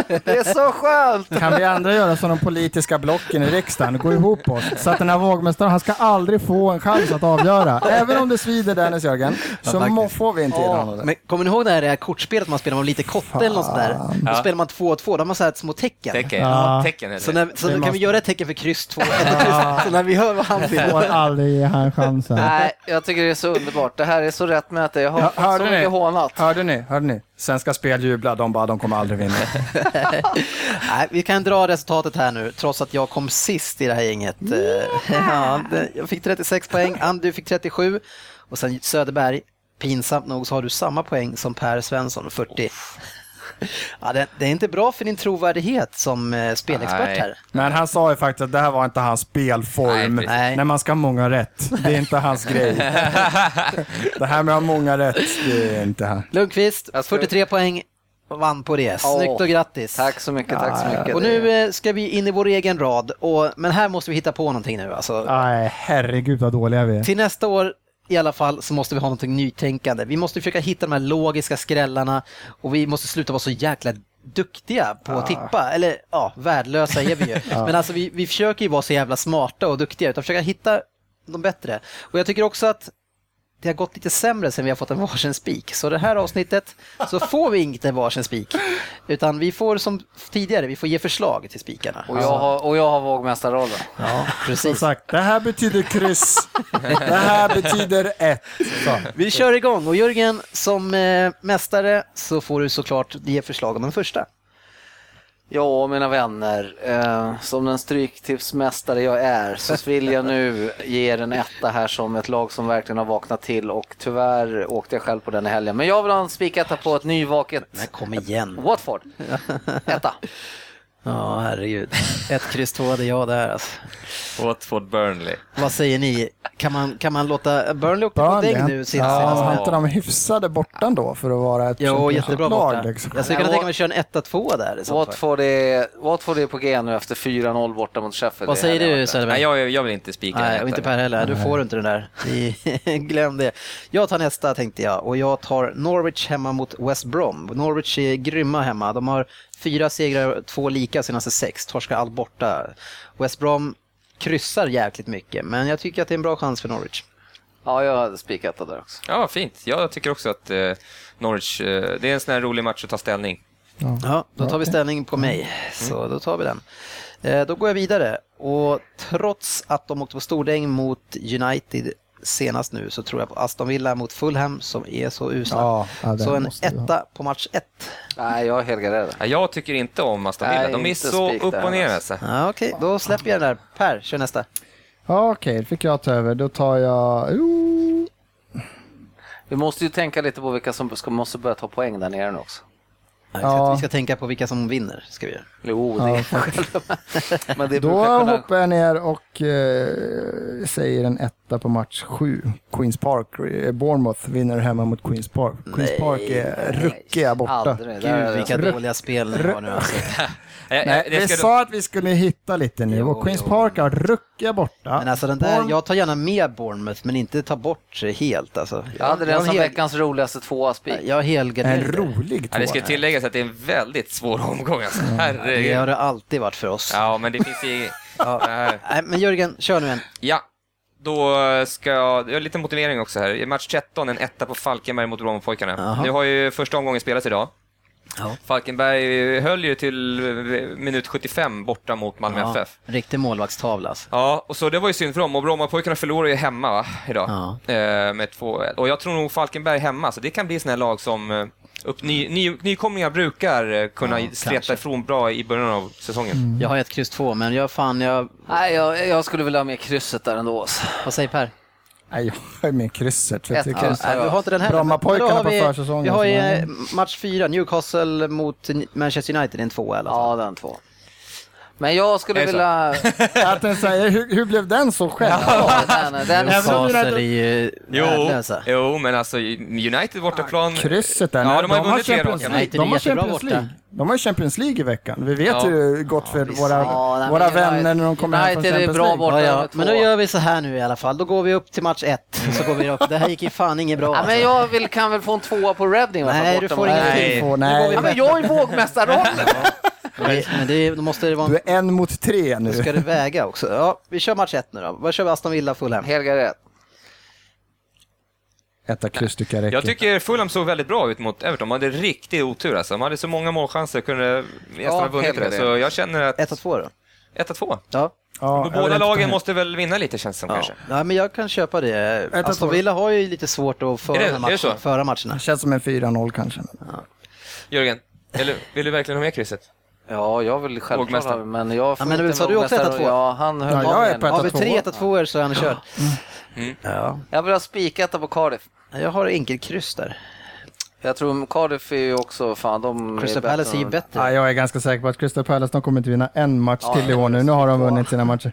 [SPEAKER 4] Det är så skönt!
[SPEAKER 3] Kan vi andra göra som de politiska blocken i riksdagen, gå ihop oss, så att den här vågmästaren, han ska aldrig få en chans att avgöra. Även om det svider Dennis Jörgen, så må, får vi inte ge honom det.
[SPEAKER 1] Men kommer ni ihåg det här, det här kortspelet man spelar med lite kotte eller något sånt där? Då spelar man två och två, då har man så här små tecken.
[SPEAKER 2] Tecken,
[SPEAKER 3] Ja.
[SPEAKER 2] ja. tecken är det.
[SPEAKER 1] Så, när, så kan
[SPEAKER 3] måste-
[SPEAKER 1] vi göra ett tecken för kryss 2, så när vi hör vad han
[SPEAKER 3] Får
[SPEAKER 1] vill.
[SPEAKER 3] aldrig ge han chansen.
[SPEAKER 4] Nej, jag tycker det är så underbart. Det här är så rätt med att jag har
[SPEAKER 3] Ja,
[SPEAKER 4] fått så
[SPEAKER 3] hörde
[SPEAKER 4] mycket
[SPEAKER 3] ni?
[SPEAKER 4] hånat.
[SPEAKER 3] Hörde ni? Hörde ni? Svenska Spel jublar, de bara, de kommer aldrig vinna.
[SPEAKER 1] Nej, vi kan dra resultatet här nu, trots att jag kom sist i det här gänget. Eh, Ja, det- jag fick 36 poäng, Andy fick 37 och sen Söderberg, pinsamt nog så har du samma poäng som Per Svensson, 40. Ja, det, det är inte bra för din trovärdighet som eh, spelexpert
[SPEAKER 2] Nej.
[SPEAKER 1] här.
[SPEAKER 3] Men han sa ju faktiskt att det här var inte hans spelform.
[SPEAKER 2] Nej,
[SPEAKER 1] precis.
[SPEAKER 3] När man ska ha många rätt. Det är inte hans grej. det här med att ha många rätt, det är inte han.
[SPEAKER 1] Lundqvist,
[SPEAKER 5] Jag ska-
[SPEAKER 1] 43 poäng, vann på det. Snyggt och grattis.
[SPEAKER 5] Tack så mycket, tack så mycket.
[SPEAKER 1] Och nu eh, ska vi in i vår egen rad, och, men här måste vi hitta på någonting nu. Alltså.
[SPEAKER 3] Nej, herregud vad dåliga vi är.
[SPEAKER 1] Till nästa år i alla fall så måste vi ha någonting nytänkande. Vi måste försöka hitta de här logiska skrällarna och vi måste sluta vara så jäkla duktiga på att tippa. Eller ja, värdelösa är vi ju. Men alltså vi, vi försöker ju vara så jävla smarta och duktiga utan försöka hitta de bättre. Och jag tycker också att det har gått lite sämre sen vi har fått en varsin spik. Så det här avsnittet så får vi inte en varsin spik. Utan vi får som tidigare, vi får ge förslag till spikarna.
[SPEAKER 5] Och jag har, och jag har vågmästarrollen.
[SPEAKER 1] Ja,
[SPEAKER 3] Som
[SPEAKER 1] precis.
[SPEAKER 3] sagt, det här betyder kryss. Det här betyder ett. Så.
[SPEAKER 1] Vi kör igång och Jörgen, som eh, mästare så får du såklart ge förslag om den första.
[SPEAKER 5] Ja, mina vänner. Eh, som den stryktipsmästare jag är så vill jag nu ge er en etta här som ett lag som verkligen har vaknat till och tyvärr åkte jag själv på den i helgen. Men jag vill ha en spiketta på ett nyvaket
[SPEAKER 1] Men kom igen.
[SPEAKER 5] Watford. Etta.
[SPEAKER 1] Ja, herregud. Ett kryss två hade jag där alltså.
[SPEAKER 2] Watford Burnley.
[SPEAKER 1] Vad säger ni? Kan man, kan man låta Burnley åka på däng nu sist
[SPEAKER 3] ja,
[SPEAKER 1] senast?
[SPEAKER 3] har inte de hyfsade bortan då för att vara ett
[SPEAKER 1] Jo, jättebra borta.
[SPEAKER 3] lag? Liksom.
[SPEAKER 1] Jag skulle kunna tänka mig att köra en 1-2 där.
[SPEAKER 5] Watford är, Watford är på G nu efter 4-0 borta mot Sheffield.
[SPEAKER 1] Vad säger du Söderberg?
[SPEAKER 2] Jag, jag vill inte spika
[SPEAKER 1] Nej, och inte. Per heller. Du får inte den där. Glöm det. Jag tar nästa tänkte jag och jag tar Norwich hemma mot West Brom. Norwich är grymma hemma. De har fyra segrar två lika senaste sex. Torskar allt borta. West Brom kryssar jäkligt mycket, men jag tycker att det är en bra chans för Norwich.
[SPEAKER 5] Ja, jag hade spiketta där också.
[SPEAKER 2] Ja, fint. Jag tycker också att eh, Norwich, eh, det är en sån här rolig match att ta ställning.
[SPEAKER 1] Ja, då tar vi ställning på mig, så då tar vi den. Eh, Då går jag vidare och trots att de åkte på stordäng mot United senast nu så tror jag på Aston Villa mot Fulham som är så usla.
[SPEAKER 3] Ja,
[SPEAKER 1] så en etta på match ett.
[SPEAKER 5] Nej, jag är helgarderad.
[SPEAKER 2] Ja, Jag tycker inte om Aston Villa.
[SPEAKER 5] Nej,
[SPEAKER 2] De är
[SPEAKER 5] inte
[SPEAKER 2] så upp och ner
[SPEAKER 5] alltså.
[SPEAKER 1] Ja, Okej, då släpper jag den där. Per, kör nästa.
[SPEAKER 3] Ja, okej, det fick jag ta över. Då tar jag...
[SPEAKER 5] Vi måste ju tänka lite på vilka som ska, måste börja ta poäng där nere nu också.
[SPEAKER 1] Ja, vi, ska,
[SPEAKER 3] Ja.
[SPEAKER 1] vi ska tänka på vilka som vinner. Ska vi.
[SPEAKER 5] Jo, det
[SPEAKER 3] Ja.
[SPEAKER 5] Men det
[SPEAKER 3] Då hoppar jag ner och eh, säger en etta på match sju. Queens Park. Eh, Bournemouth vinner hemma mot Queens Park. Queens
[SPEAKER 1] Nej,
[SPEAKER 3] Park är ruckiga borta.
[SPEAKER 5] Aldrig.
[SPEAKER 1] Gud, vilka
[SPEAKER 3] Rö-
[SPEAKER 1] dåliga spel ni har nu alltså.
[SPEAKER 2] Eh,
[SPEAKER 3] Nej,
[SPEAKER 2] eh, det
[SPEAKER 3] vi
[SPEAKER 2] ska-
[SPEAKER 3] sa att vi skulle hitta lite nu och Queens
[SPEAKER 1] jo.
[SPEAKER 3] Park har ruckiga borta.
[SPEAKER 1] Men alltså den där,
[SPEAKER 3] Bournemouth-
[SPEAKER 1] jag tar gärna med Bournemouth men inte ta bort sig helt alltså.
[SPEAKER 5] Jag hade den som
[SPEAKER 1] hel-
[SPEAKER 5] veckans roligaste tvåa spik.
[SPEAKER 1] Jag har
[SPEAKER 3] En
[SPEAKER 1] helgarderat.
[SPEAKER 3] rolig
[SPEAKER 2] Ja, det ska
[SPEAKER 3] tvåa.
[SPEAKER 2] tilläggas att det är en väldigt svår omgång. Alltså.
[SPEAKER 1] Det har
[SPEAKER 2] Herregud.
[SPEAKER 1] det alltid varit för oss.
[SPEAKER 2] Ja, men det finns i...
[SPEAKER 1] Ja.
[SPEAKER 2] Nej.
[SPEAKER 1] Men Jörgen, kör nu en.
[SPEAKER 2] Ja, då ska jag... Jag har lite motivering också här. I match 13, en etta på Falkenberg mot Brommapojkarna. Nu har ju första omgången spelats idag.
[SPEAKER 1] Ja.
[SPEAKER 2] Falkenberg höll ju till minut 75 borta mot Malmö
[SPEAKER 1] Ja,
[SPEAKER 2] FF.
[SPEAKER 1] riktig målvaktstavla alltså.
[SPEAKER 2] Ja, och så det var ju synd för dem. Och Brommapojkarna förlorar ju hemma va, idag.
[SPEAKER 1] Ja.
[SPEAKER 2] Eh, med två, och jag tror nog Falkenberg hemma, så det kan bli sådana lag som eh, upp, ny, ny, nykomlingar brukar eh, kunna
[SPEAKER 1] Ja,
[SPEAKER 2] streta
[SPEAKER 1] kanske.
[SPEAKER 2] ifrån bra i början av säsongen.
[SPEAKER 1] Jag har ett kryss två, men jag fan, jag...
[SPEAKER 5] Nej, jag, jag skulle vilja ha med krysset där ändå. alltså.
[SPEAKER 1] Vad säger Per?
[SPEAKER 3] Nej, jag är med krysset. För jag tycker.
[SPEAKER 1] Nej, du har inte den heller.
[SPEAKER 3] Brommapojkarna
[SPEAKER 1] har
[SPEAKER 3] på
[SPEAKER 1] vi-
[SPEAKER 3] försäsongen,
[SPEAKER 1] Vi har ju match fyra, Newcastle mot Manchester United, en tvåa i alla fall.
[SPEAKER 5] Ja, den två. Men jag skulle vilja...
[SPEAKER 3] Att den säger, hur, hur blev den så själv?
[SPEAKER 5] den, den,
[SPEAKER 1] Newcastle
[SPEAKER 3] United-
[SPEAKER 1] är ju
[SPEAKER 2] Jo,
[SPEAKER 1] värdelösa.
[SPEAKER 2] jo, men alltså United bortaplan...
[SPEAKER 3] Krysset där.
[SPEAKER 2] Ja, de har ju vunnit tre
[SPEAKER 3] Champions. League. De har Champions. League. De har Champions League i veckan. Vi vet
[SPEAKER 2] Ja.
[SPEAKER 3] ju gått för våra,
[SPEAKER 5] Ja, nej,
[SPEAKER 3] våra
[SPEAKER 5] men United-
[SPEAKER 3] vänner när de kommer hem från Champions
[SPEAKER 5] bra
[SPEAKER 3] League.
[SPEAKER 5] borta.
[SPEAKER 1] Ja, ja. Men då gör vi så här nu i alla fall. Då går vi upp till match ett. Så går vi upp. Det här gick ju fan inget bra.
[SPEAKER 5] Ja, men
[SPEAKER 1] alltså.
[SPEAKER 5] jag vill, kan väl få en tvåa på Reading?
[SPEAKER 1] Nej, du får ingenting.
[SPEAKER 2] Nej.
[SPEAKER 3] Nej.
[SPEAKER 5] Ja, men jag är vågmästarrollen!
[SPEAKER 1] Det- Men det, då måste det vara
[SPEAKER 3] Du är en mot tre
[SPEAKER 1] Då ska
[SPEAKER 3] nu.
[SPEAKER 1] det väga också. Ja, vi kör match ett nu då. Vad kör vi Aston Villa Fulham?
[SPEAKER 5] Helgaret.
[SPEAKER 3] Etta kryss tycker jag räcker.
[SPEAKER 2] Jag tycker Fulham såg väldigt bra ut mot Everton. De hade riktig otur alltså. De hade så många målchanser, kunde nästan
[SPEAKER 5] Ja,
[SPEAKER 2] ha vunnit det. Så jag känner att...
[SPEAKER 1] 1-2 då?
[SPEAKER 2] 1-2.
[SPEAKER 1] Ja.
[SPEAKER 3] Ja,
[SPEAKER 2] Och båda lagen måste väl vinna lite känns det som
[SPEAKER 1] Ja.
[SPEAKER 2] kanske.
[SPEAKER 1] ja, men jag kan köpa det.
[SPEAKER 3] 1-2.
[SPEAKER 1] Aston Villa har ju lite svårt att föra,
[SPEAKER 2] Är det-
[SPEAKER 1] de här
[SPEAKER 2] är det
[SPEAKER 1] föra matcherna.
[SPEAKER 3] Det känns som en 4-0 kanske.
[SPEAKER 2] Jörgen, eller, vill du verkligen ha med krysset?
[SPEAKER 5] Ja, jag vill självklart men jag får
[SPEAKER 1] Ja, men
[SPEAKER 5] inte
[SPEAKER 1] sa
[SPEAKER 5] med
[SPEAKER 1] du också
[SPEAKER 5] vågmästaren.
[SPEAKER 1] 1-2?
[SPEAKER 5] Ja, han höll
[SPEAKER 3] Ja, jag är på
[SPEAKER 1] Har vi
[SPEAKER 3] 1-2.
[SPEAKER 1] tre 1 2 så är han körd.
[SPEAKER 2] Mm.
[SPEAKER 1] Ja.
[SPEAKER 5] Jag vill ha spiketta på Cardiff.
[SPEAKER 1] Jag har enkelkryss där.
[SPEAKER 5] Jag tror Cardiff är ju också, fan de
[SPEAKER 1] Crystal
[SPEAKER 5] är bättre
[SPEAKER 1] Palace är ju bättre.
[SPEAKER 3] Ja, jag är ganska säker på att Crystal Palace de kommer inte vinna en match
[SPEAKER 5] Ja,
[SPEAKER 3] till i
[SPEAKER 5] ja,
[SPEAKER 3] år nu. Nu har de vunnit sina matcher.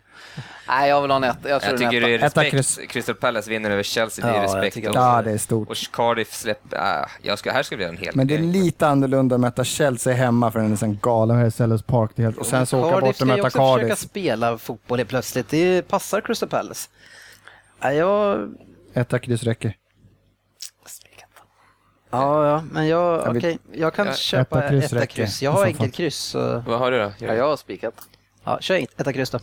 [SPEAKER 5] Nej, jag vill ha en etta. Jag tror
[SPEAKER 2] Jag tycker
[SPEAKER 5] en
[SPEAKER 2] det är respekt. Crystal Palace vinner över Chelsea, det
[SPEAKER 1] Ja,
[SPEAKER 2] är
[SPEAKER 1] jag
[SPEAKER 2] respekt. Och-
[SPEAKER 3] Ja, det är stort.
[SPEAKER 2] Och Cardiff släpper... Äh, jag ska, här ska bli en hel
[SPEAKER 3] Men det är
[SPEAKER 2] grej.
[SPEAKER 3] lite annorlunda att möta Chelsea hemma för den är sån galen här i Sellers Park. Det helt, och sen så åka
[SPEAKER 1] Cardiff
[SPEAKER 3] bort och
[SPEAKER 1] ska ju
[SPEAKER 3] möta
[SPEAKER 1] också försöka
[SPEAKER 3] Cardiff.
[SPEAKER 1] spela fotboll helt plötsligt. Det passar Crystal Palace. Ja, jag...
[SPEAKER 3] Etta kryss räcker.
[SPEAKER 1] Ja, ja, men jag,
[SPEAKER 3] Jag
[SPEAKER 1] okej, jag kan
[SPEAKER 2] Ja,
[SPEAKER 1] köpa
[SPEAKER 3] etta kryss
[SPEAKER 1] etta kryss. Jag har
[SPEAKER 3] fall.
[SPEAKER 1] enkelkryss. Så...
[SPEAKER 2] Vad har du då?
[SPEAKER 5] Ja, jag har spikat.
[SPEAKER 1] Ja, kör etta kryss då.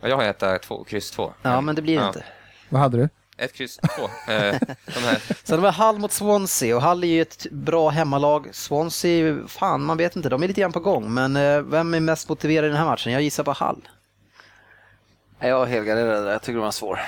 [SPEAKER 2] Ja, Jag har etta två, kryss två.
[SPEAKER 1] Ja, men det blir det
[SPEAKER 2] Ja.
[SPEAKER 1] inte.
[SPEAKER 3] Vad hade du?
[SPEAKER 2] Ett kryss två. Eh, de här.
[SPEAKER 1] Sen var Hull mot Swansea och Hull är ju ett bra hemmalag. Swansea, fan man vet inte, de är lite grann på gång. Men eh, vem är mest motiverad i den här matchen? Jag gissar på.
[SPEAKER 5] Nej, Jag helgarderade där. Jag tycker de var svår.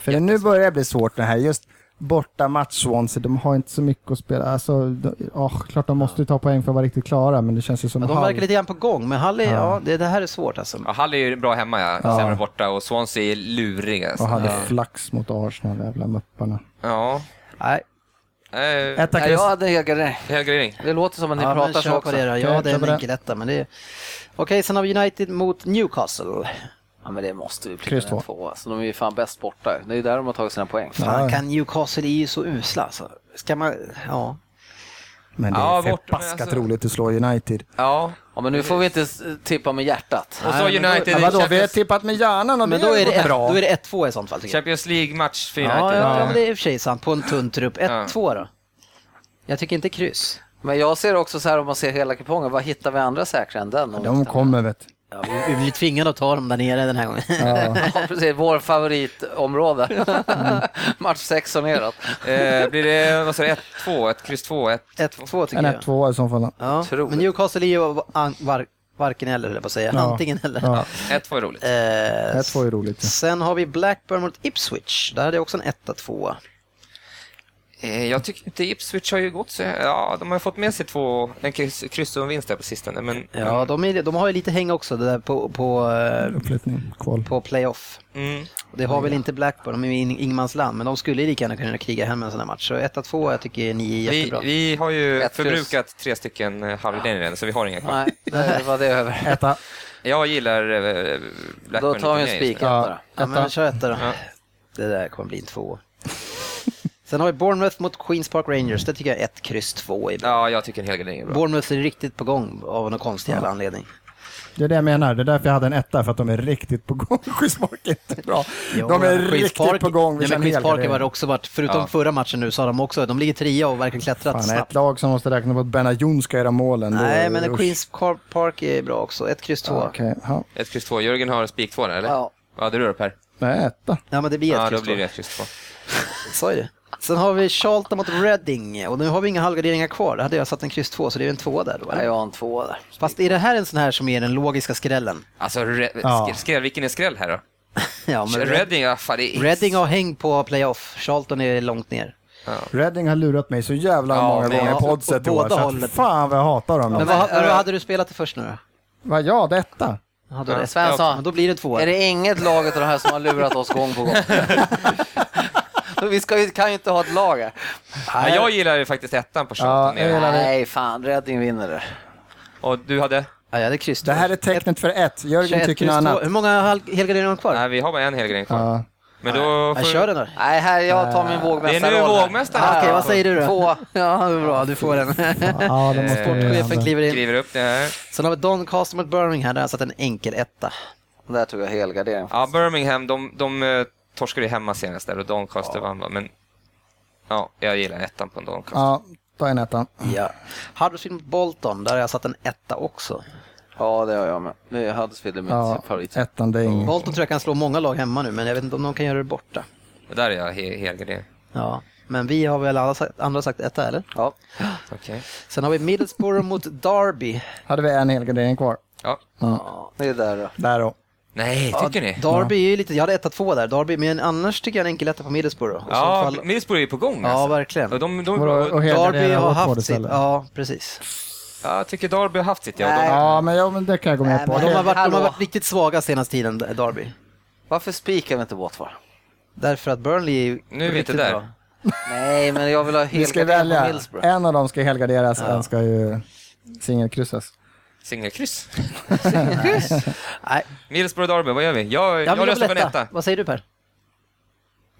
[SPEAKER 3] För det nu börjar det bli svårt det här. Just borta match Swansea, de har inte så mycket att spela. Alltså, de, oh, klart de måste ju ta poäng för att vara riktigt klara, men det känns ju som
[SPEAKER 1] Men de verkar lite grann på gång. Men Hull är, ja,
[SPEAKER 3] Ja.
[SPEAKER 1] det, det här är svårt alltså.
[SPEAKER 2] Ja, Hall är ju bra hemma, ja.
[SPEAKER 3] Ja.
[SPEAKER 2] sämre borta. Och Swansea är luriga. Alltså.
[SPEAKER 3] och hade
[SPEAKER 2] Ja.
[SPEAKER 3] flax mot Arsenal, jävla mupparna.
[SPEAKER 2] Ja.
[SPEAKER 1] Nej,
[SPEAKER 2] Eh,
[SPEAKER 3] Etta
[SPEAKER 5] Nej, jag hade helgardering. Det låter som att ni
[SPEAKER 1] ja,
[SPEAKER 5] pratar så också.
[SPEAKER 1] det Ja, det är en
[SPEAKER 3] det.
[SPEAKER 1] enkel etta. Men det är... Okej, sen har vi United mot Newcastle.
[SPEAKER 5] Ja, men det måste ju bli en
[SPEAKER 3] två.
[SPEAKER 5] två. Alltså, de är ju fan bäst borta. Det är ju där de har tagit sina poäng.
[SPEAKER 1] Fan,
[SPEAKER 3] Ja.
[SPEAKER 1] kan Newcastle är ju så usla alltså. Ska man... Ja.
[SPEAKER 3] Men det
[SPEAKER 2] Ja,
[SPEAKER 3] är förbaskat
[SPEAKER 2] alltså-
[SPEAKER 3] roligt att slå United.
[SPEAKER 2] Ja.
[SPEAKER 5] Ja, men nu får vi inte tippa med hjärtat.
[SPEAKER 2] Och så
[SPEAKER 1] Nej, men då-
[SPEAKER 2] United
[SPEAKER 3] Ja, vadå, vi har
[SPEAKER 2] Champions,
[SPEAKER 3] tippat med hjärnan och
[SPEAKER 1] Men
[SPEAKER 3] det
[SPEAKER 1] då är det, ett,
[SPEAKER 3] bra.
[SPEAKER 1] då är det 1-2 i sånt fall.
[SPEAKER 2] Champions League-match för United.
[SPEAKER 1] Ja, ja,
[SPEAKER 3] Ja.
[SPEAKER 1] men det är i och för sig sant på en tunn trupp. 1-2 då. Jag tycker inte kryss.
[SPEAKER 5] Men jag ser också så här om man ser hela kupongen, vad hittar vi andra säkra än den?
[SPEAKER 3] De kommer vet du.
[SPEAKER 1] Ja, vi, vi blir tvingade att ta dem där nere den här gången.
[SPEAKER 3] Ja.
[SPEAKER 5] Ja, precis. Vår favoritområde. Match 6 och neråt.
[SPEAKER 2] Eh, blir det, vad sa du, 1-2, ett kryss 2, 1
[SPEAKER 1] 1-2 tycker
[SPEAKER 3] En
[SPEAKER 1] jag.
[SPEAKER 3] 1-2 i så fall.
[SPEAKER 1] Ja,
[SPEAKER 5] Otroligt.
[SPEAKER 1] men Newcastle är ju var, varken eller, höll jag på att säga.
[SPEAKER 3] Ja.
[SPEAKER 1] Antingen eller.
[SPEAKER 3] Ja.
[SPEAKER 2] 1-2 är roligt.
[SPEAKER 1] Eh,
[SPEAKER 3] 1-2 är roligt. ja.
[SPEAKER 1] sen har vi Blackburn mot Ipswich. Där hade jag också en 1-2.
[SPEAKER 2] Eh, jag tycker inte Ipswich har ju gått så Ja, de har fått med sig två, en kryss, kryss och en vinst där på sistone. Men,
[SPEAKER 1] Ja, de, är, de har ju lite häng också det där på, på, eh,
[SPEAKER 3] kval.
[SPEAKER 1] på playoff.
[SPEAKER 2] mm.
[SPEAKER 1] Det har väl inte Blackburn, de är i ing- ingenmansland, men de skulle ju lika gärna kunna kriga hem en sån här match. Så 1-2 jag tycker ni är
[SPEAKER 2] vi,
[SPEAKER 1] jättebra.
[SPEAKER 2] vi har ju
[SPEAKER 5] Ett kryss.
[SPEAKER 2] förbrukat tre stycken eh, halvgarderingar redan, så vi har inga kvar.
[SPEAKER 5] Nej, det var det över.
[SPEAKER 3] Etta.
[SPEAKER 2] Jag gillar Blackburn
[SPEAKER 5] Då tar vi en spik.
[SPEAKER 3] Ja.
[SPEAKER 5] då.
[SPEAKER 1] Ja, men
[SPEAKER 3] Etta.
[SPEAKER 1] kör etta då.
[SPEAKER 2] Ja.
[SPEAKER 1] Det där kommer bli en två. Sen har vi Bournemouth mot Queens Park Rangers. Det tycker jag är ett kryss två är bra.
[SPEAKER 2] Ja, jag tycker en helgardering är bra.
[SPEAKER 1] Bournemouth är riktigt på gång av någon konstig jävla anledning.
[SPEAKER 3] Det är det jag menar. Det är därför jag hade en etta, för att de är riktigt på gång. Queens Park är inte bra. de är riktigt
[SPEAKER 1] Park-
[SPEAKER 3] på gång. Vi
[SPEAKER 1] Nej, men Queens Park har också varit, förutom
[SPEAKER 2] Ja.
[SPEAKER 1] förra matchen nu, så har de också, de ligger trea och verkligen klättrat
[SPEAKER 3] Fan,
[SPEAKER 1] snabbt.
[SPEAKER 3] ett lag som måste räkna på att Benayoun ska göra målen. då-
[SPEAKER 1] Nej, men
[SPEAKER 3] usch.
[SPEAKER 1] Queens Park är bra också. Ett kryss två.
[SPEAKER 3] Ja, Okej, ja.
[SPEAKER 2] Ett kryss 2. Jörgen har spik 2 där, eller?
[SPEAKER 5] Ja.
[SPEAKER 2] Vad hade du då Per?
[SPEAKER 3] Nej, etta.
[SPEAKER 1] Ja, men det blir ett
[SPEAKER 2] Ja,
[SPEAKER 1] kryss
[SPEAKER 2] då blir
[SPEAKER 1] två.
[SPEAKER 2] det ett kryss 2.
[SPEAKER 1] Sa ju det. Sen har vi Charlton mot Reading och nu har vi inga halvgarderingar kvar. Där hade jag satt en kryss två, så det är en två där då. Eller?
[SPEAKER 5] jag har en två där.
[SPEAKER 1] Fast är det här en sån här som är den logiska skrällen?
[SPEAKER 2] Alltså, re-
[SPEAKER 3] Ja.
[SPEAKER 2] sk- skräll, vilken är skräll här då?
[SPEAKER 1] Ja, men
[SPEAKER 2] Reading, ja, fan, det är...
[SPEAKER 1] Reading har häng på playoff. Charlton är långt ner.
[SPEAKER 3] Reading har lurat mig så jävla
[SPEAKER 2] Ja,
[SPEAKER 3] många gånger
[SPEAKER 1] ja,
[SPEAKER 3] på oddset i år. Så
[SPEAKER 1] hållet.
[SPEAKER 3] att fan vad jag hatar dem.
[SPEAKER 1] Men vad, vad hade du spelat det först nu då?
[SPEAKER 3] vad, ja, det är etta.
[SPEAKER 1] Ja, då
[SPEAKER 2] Ja,
[SPEAKER 1] det
[SPEAKER 5] Svensson.
[SPEAKER 1] Då blir det två.
[SPEAKER 5] Är det inget lag av de här som har lurat oss gång på gång? Vi ska ju, kan ju inte ha ett lag här.
[SPEAKER 2] Ja, jag gillar ju faktiskt ettan på
[SPEAKER 3] Ja,
[SPEAKER 2] Charlton.
[SPEAKER 3] jag det.
[SPEAKER 5] Nej, fan, Reading vinner det.
[SPEAKER 2] Och du hade?
[SPEAKER 1] Ja, jag hade kryss
[SPEAKER 3] Det här är tecknet för ett. Jörgen
[SPEAKER 1] 21
[SPEAKER 3] tycker något annat.
[SPEAKER 1] Hur många helgarderingar har de kvar?
[SPEAKER 2] Nej, vi har bara en helgardering kvar.
[SPEAKER 3] Ja.
[SPEAKER 2] Men då
[SPEAKER 1] Jag
[SPEAKER 2] får
[SPEAKER 1] kör den då.
[SPEAKER 5] Nej, här, jag tar min vågmästarroll.
[SPEAKER 2] Det är nu vågmästaren.
[SPEAKER 1] Ah, Okej, vad säger du då?
[SPEAKER 5] Två.
[SPEAKER 1] Ja, det är bra. Du får den.
[SPEAKER 3] Ja, de måste
[SPEAKER 1] Sportchefen kliver in.
[SPEAKER 2] skriver upp det här.
[SPEAKER 1] Sen har vi Doncaster mot Birmingham. Där har jag satt en enkel etta.
[SPEAKER 5] Där tog jag helgardering.
[SPEAKER 2] Ja, Birmingham, de, de eh, torskade ju hemma senast där och Doncaster vann va? men ja, jag gillar ettan på en Doncaster.
[SPEAKER 3] Ja, ta en etta.
[SPEAKER 1] Ja. Huddersfield mot Bolton. Där har jag satt en etta också.
[SPEAKER 5] Ja, det har jag med. Det är Huddersfield är mitt
[SPEAKER 3] Ja,
[SPEAKER 5] favorit.
[SPEAKER 3] ettan det är inget.
[SPEAKER 1] Bolton tror jag kan slå många lag hemma nu, men jag vet inte om de kan göra det borta.
[SPEAKER 2] Det där är jag he- helgardering.
[SPEAKER 1] Ja. Men vi har väl alla sagt, andra sagt etta, eller?
[SPEAKER 5] Ja.
[SPEAKER 2] Okej.
[SPEAKER 1] Sen har vi Middlesbrough mot Derby.
[SPEAKER 3] Hade vi en helgardering kvar.
[SPEAKER 2] Ja.
[SPEAKER 3] Ja,
[SPEAKER 5] Det är där då.
[SPEAKER 3] där då.
[SPEAKER 2] Nej, tycker ni?
[SPEAKER 1] Derby är ju lite, jag hade etta två där, Derby, men annars tycker jag en enkel etta på Middlesbrough. Och
[SPEAKER 2] Ja,
[SPEAKER 1] fall-
[SPEAKER 2] Middlesbrough är ju på gång
[SPEAKER 1] ja
[SPEAKER 2] alltså.
[SPEAKER 1] verkgen.
[SPEAKER 2] Och de, de,
[SPEAKER 3] Vadå, och
[SPEAKER 1] Derby
[SPEAKER 3] helgardera
[SPEAKER 1] har
[SPEAKER 3] Watford
[SPEAKER 1] haft sitt,
[SPEAKER 3] istället?
[SPEAKER 1] ja precis.
[SPEAKER 2] Ja, jag tycker Derby har haft sitt. Ja, de,
[SPEAKER 3] Ja, men, ja, men det kan jag gå med
[SPEAKER 5] Nej,
[SPEAKER 3] på.
[SPEAKER 5] men
[SPEAKER 1] De har, varit, de har
[SPEAKER 5] Hallå.
[SPEAKER 1] varit riktigt svaga senaste tiden, Derby.
[SPEAKER 5] Varför spikar vi inte Watford?
[SPEAKER 1] Därför att Burnley är
[SPEAKER 2] Nu är vi inte
[SPEAKER 1] riktigt
[SPEAKER 2] där.
[SPEAKER 1] bra.
[SPEAKER 5] Nej, men jag vill ha
[SPEAKER 3] vi ska
[SPEAKER 5] helgardering på
[SPEAKER 3] välja.
[SPEAKER 5] Middlesbrough.
[SPEAKER 3] En av dem ska helgarderas, en ska ju singelkryssas.
[SPEAKER 2] Singelkryss.
[SPEAKER 1] Nej,
[SPEAKER 2] Middlesbrough Derby, vad gör vi? Jag,
[SPEAKER 1] jag
[SPEAKER 2] jag röstar på en
[SPEAKER 1] etta. Vad säger du Per?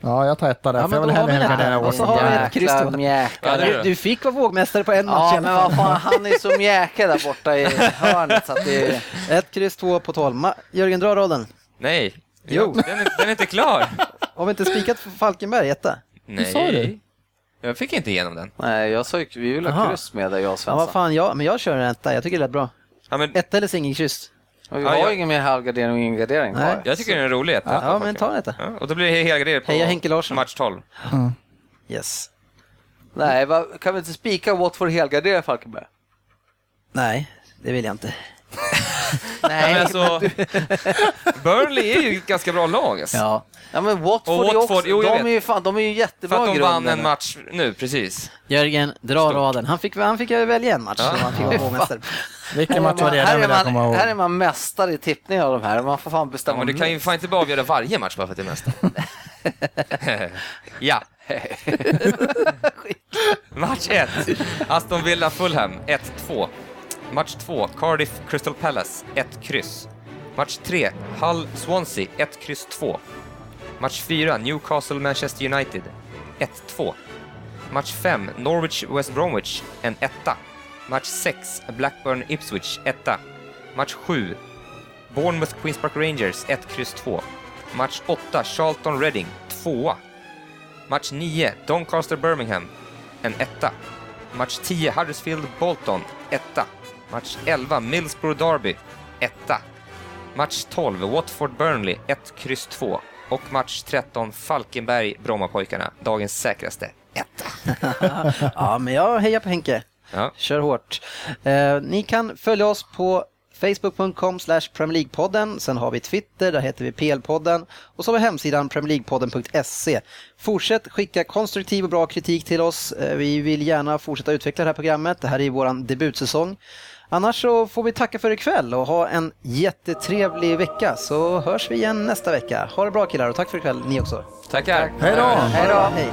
[SPEAKER 3] Ja, jag tar etta där,
[SPEAKER 1] Ja,
[SPEAKER 3] för jag
[SPEAKER 1] men
[SPEAKER 3] vill
[SPEAKER 1] då har
[SPEAKER 3] hellre
[SPEAKER 1] vi det.
[SPEAKER 3] helgardera
[SPEAKER 1] Och så har vi ett kryss
[SPEAKER 5] mjäkar.
[SPEAKER 2] Ja, det är
[SPEAKER 1] Du,
[SPEAKER 2] det.
[SPEAKER 1] du fick vara vågmästare på en match
[SPEAKER 5] Ja, men vad fan, han är så mjäkig där borta i hörnet så att det är...
[SPEAKER 1] Ett kryss, två på tolv. Jörgen, dra raden.
[SPEAKER 2] Nej.
[SPEAKER 1] Jo.
[SPEAKER 2] Den är, den är inte klar.
[SPEAKER 1] Har vi inte spikat Falkenberg etta?
[SPEAKER 2] Nej.
[SPEAKER 3] sa du?
[SPEAKER 2] Jag fick inte igenom den.
[SPEAKER 5] Nej, jag sa ju vi vill ha kryss med dig, jag och
[SPEAKER 1] Ja, vad
[SPEAKER 5] Svensson.
[SPEAKER 1] fan, jag, men jag kör en etta. Jag tycker det lät bra.
[SPEAKER 2] Ja, men,
[SPEAKER 1] Etta eller singelkryss?
[SPEAKER 5] Och vi
[SPEAKER 2] Ja,
[SPEAKER 5] har
[SPEAKER 2] jag-
[SPEAKER 5] ingen mer halvgardering och ingen gardering
[SPEAKER 1] Nej.
[SPEAKER 5] kvar.
[SPEAKER 2] jag tycker den är rolig. etta.
[SPEAKER 1] Ja, ja men ta en etta.
[SPEAKER 2] Ja, och då blir det helgardering på
[SPEAKER 1] Heja Henke Larsson.
[SPEAKER 2] match 12.
[SPEAKER 1] Yes.
[SPEAKER 5] Nej, vad, kan vi inte spika Watford helgardera Falkenberg?
[SPEAKER 1] Nej, det vill jag inte.
[SPEAKER 2] Nej, men alltså, Burnley är ju ett ganska bra lag. Alltså.
[SPEAKER 1] Ja.
[SPEAKER 5] Ja men Watford,
[SPEAKER 2] Och
[SPEAKER 5] är
[SPEAKER 2] Watford,
[SPEAKER 5] också,
[SPEAKER 2] jo,
[SPEAKER 5] de,
[SPEAKER 2] vet.
[SPEAKER 5] är ju fan, de är ju
[SPEAKER 2] För
[SPEAKER 5] jättebra
[SPEAKER 2] att de
[SPEAKER 5] i
[SPEAKER 2] vann
[SPEAKER 5] grunden.
[SPEAKER 2] en match nu, precis.
[SPEAKER 1] Jörgen, dra
[SPEAKER 2] Stort.
[SPEAKER 1] raden. Han fick, han fick välja en match
[SPEAKER 2] Ja.
[SPEAKER 1] han fick vara.
[SPEAKER 3] Vilken match var det?
[SPEAKER 5] här, är man, här är man mästare i tippning av de här. Man får fan
[SPEAKER 2] Ja,
[SPEAKER 5] bestämma.
[SPEAKER 2] men du kan ju fan inte bara avgöra varje match bara för att det är mesta. ja. Match 1. Aston Villa Fulham 1-2. Match 2. Cardiff Crystal Palace 1 kryss. Match 3. Hull Swansea 1 kryss 2. Match 4. Newcastle Manchester United 1-2. Match 5. Norwich West Bromwich en etta. Match 6. Blackburn Ipswich etta. Match 7. Bournemouth Queens Park Rangers 1, kryss 2. Match 8, Charlton Reading 2. Match 9, Doncaster Birmingham, en etta. Match 10, Huddersfield Bolton, etta. Match 11, Middlesbrough Derby, etta. Match 12, Watford Burnley, 1, kryss 2. Och match 13, Falkenberg Brommapojkarna, dagens säkraste, etta.
[SPEAKER 1] Ja, men jag hejar på Henke.
[SPEAKER 2] Ja.
[SPEAKER 1] Kör hårt. Eh, ni kan följa oss på facebook.com slash Premier. Sen har vi Twitter, där heter vi PL-podden. Och så har vi hemsidan premierleaguepodden.se. Fortsätt skicka konstruktiv och bra kritik till oss. Eh, vi vill gärna fortsätta utveckla det här programmet. Det här är vår debutsäsong. Annars så får vi tacka för ikväll och ha en jättetrevlig vecka. Så hörs vi igen nästa vecka. Ha det bra killar och tack för ikväll ni också.
[SPEAKER 2] Tackar!
[SPEAKER 3] Hej då!
[SPEAKER 1] Hej då! Hej.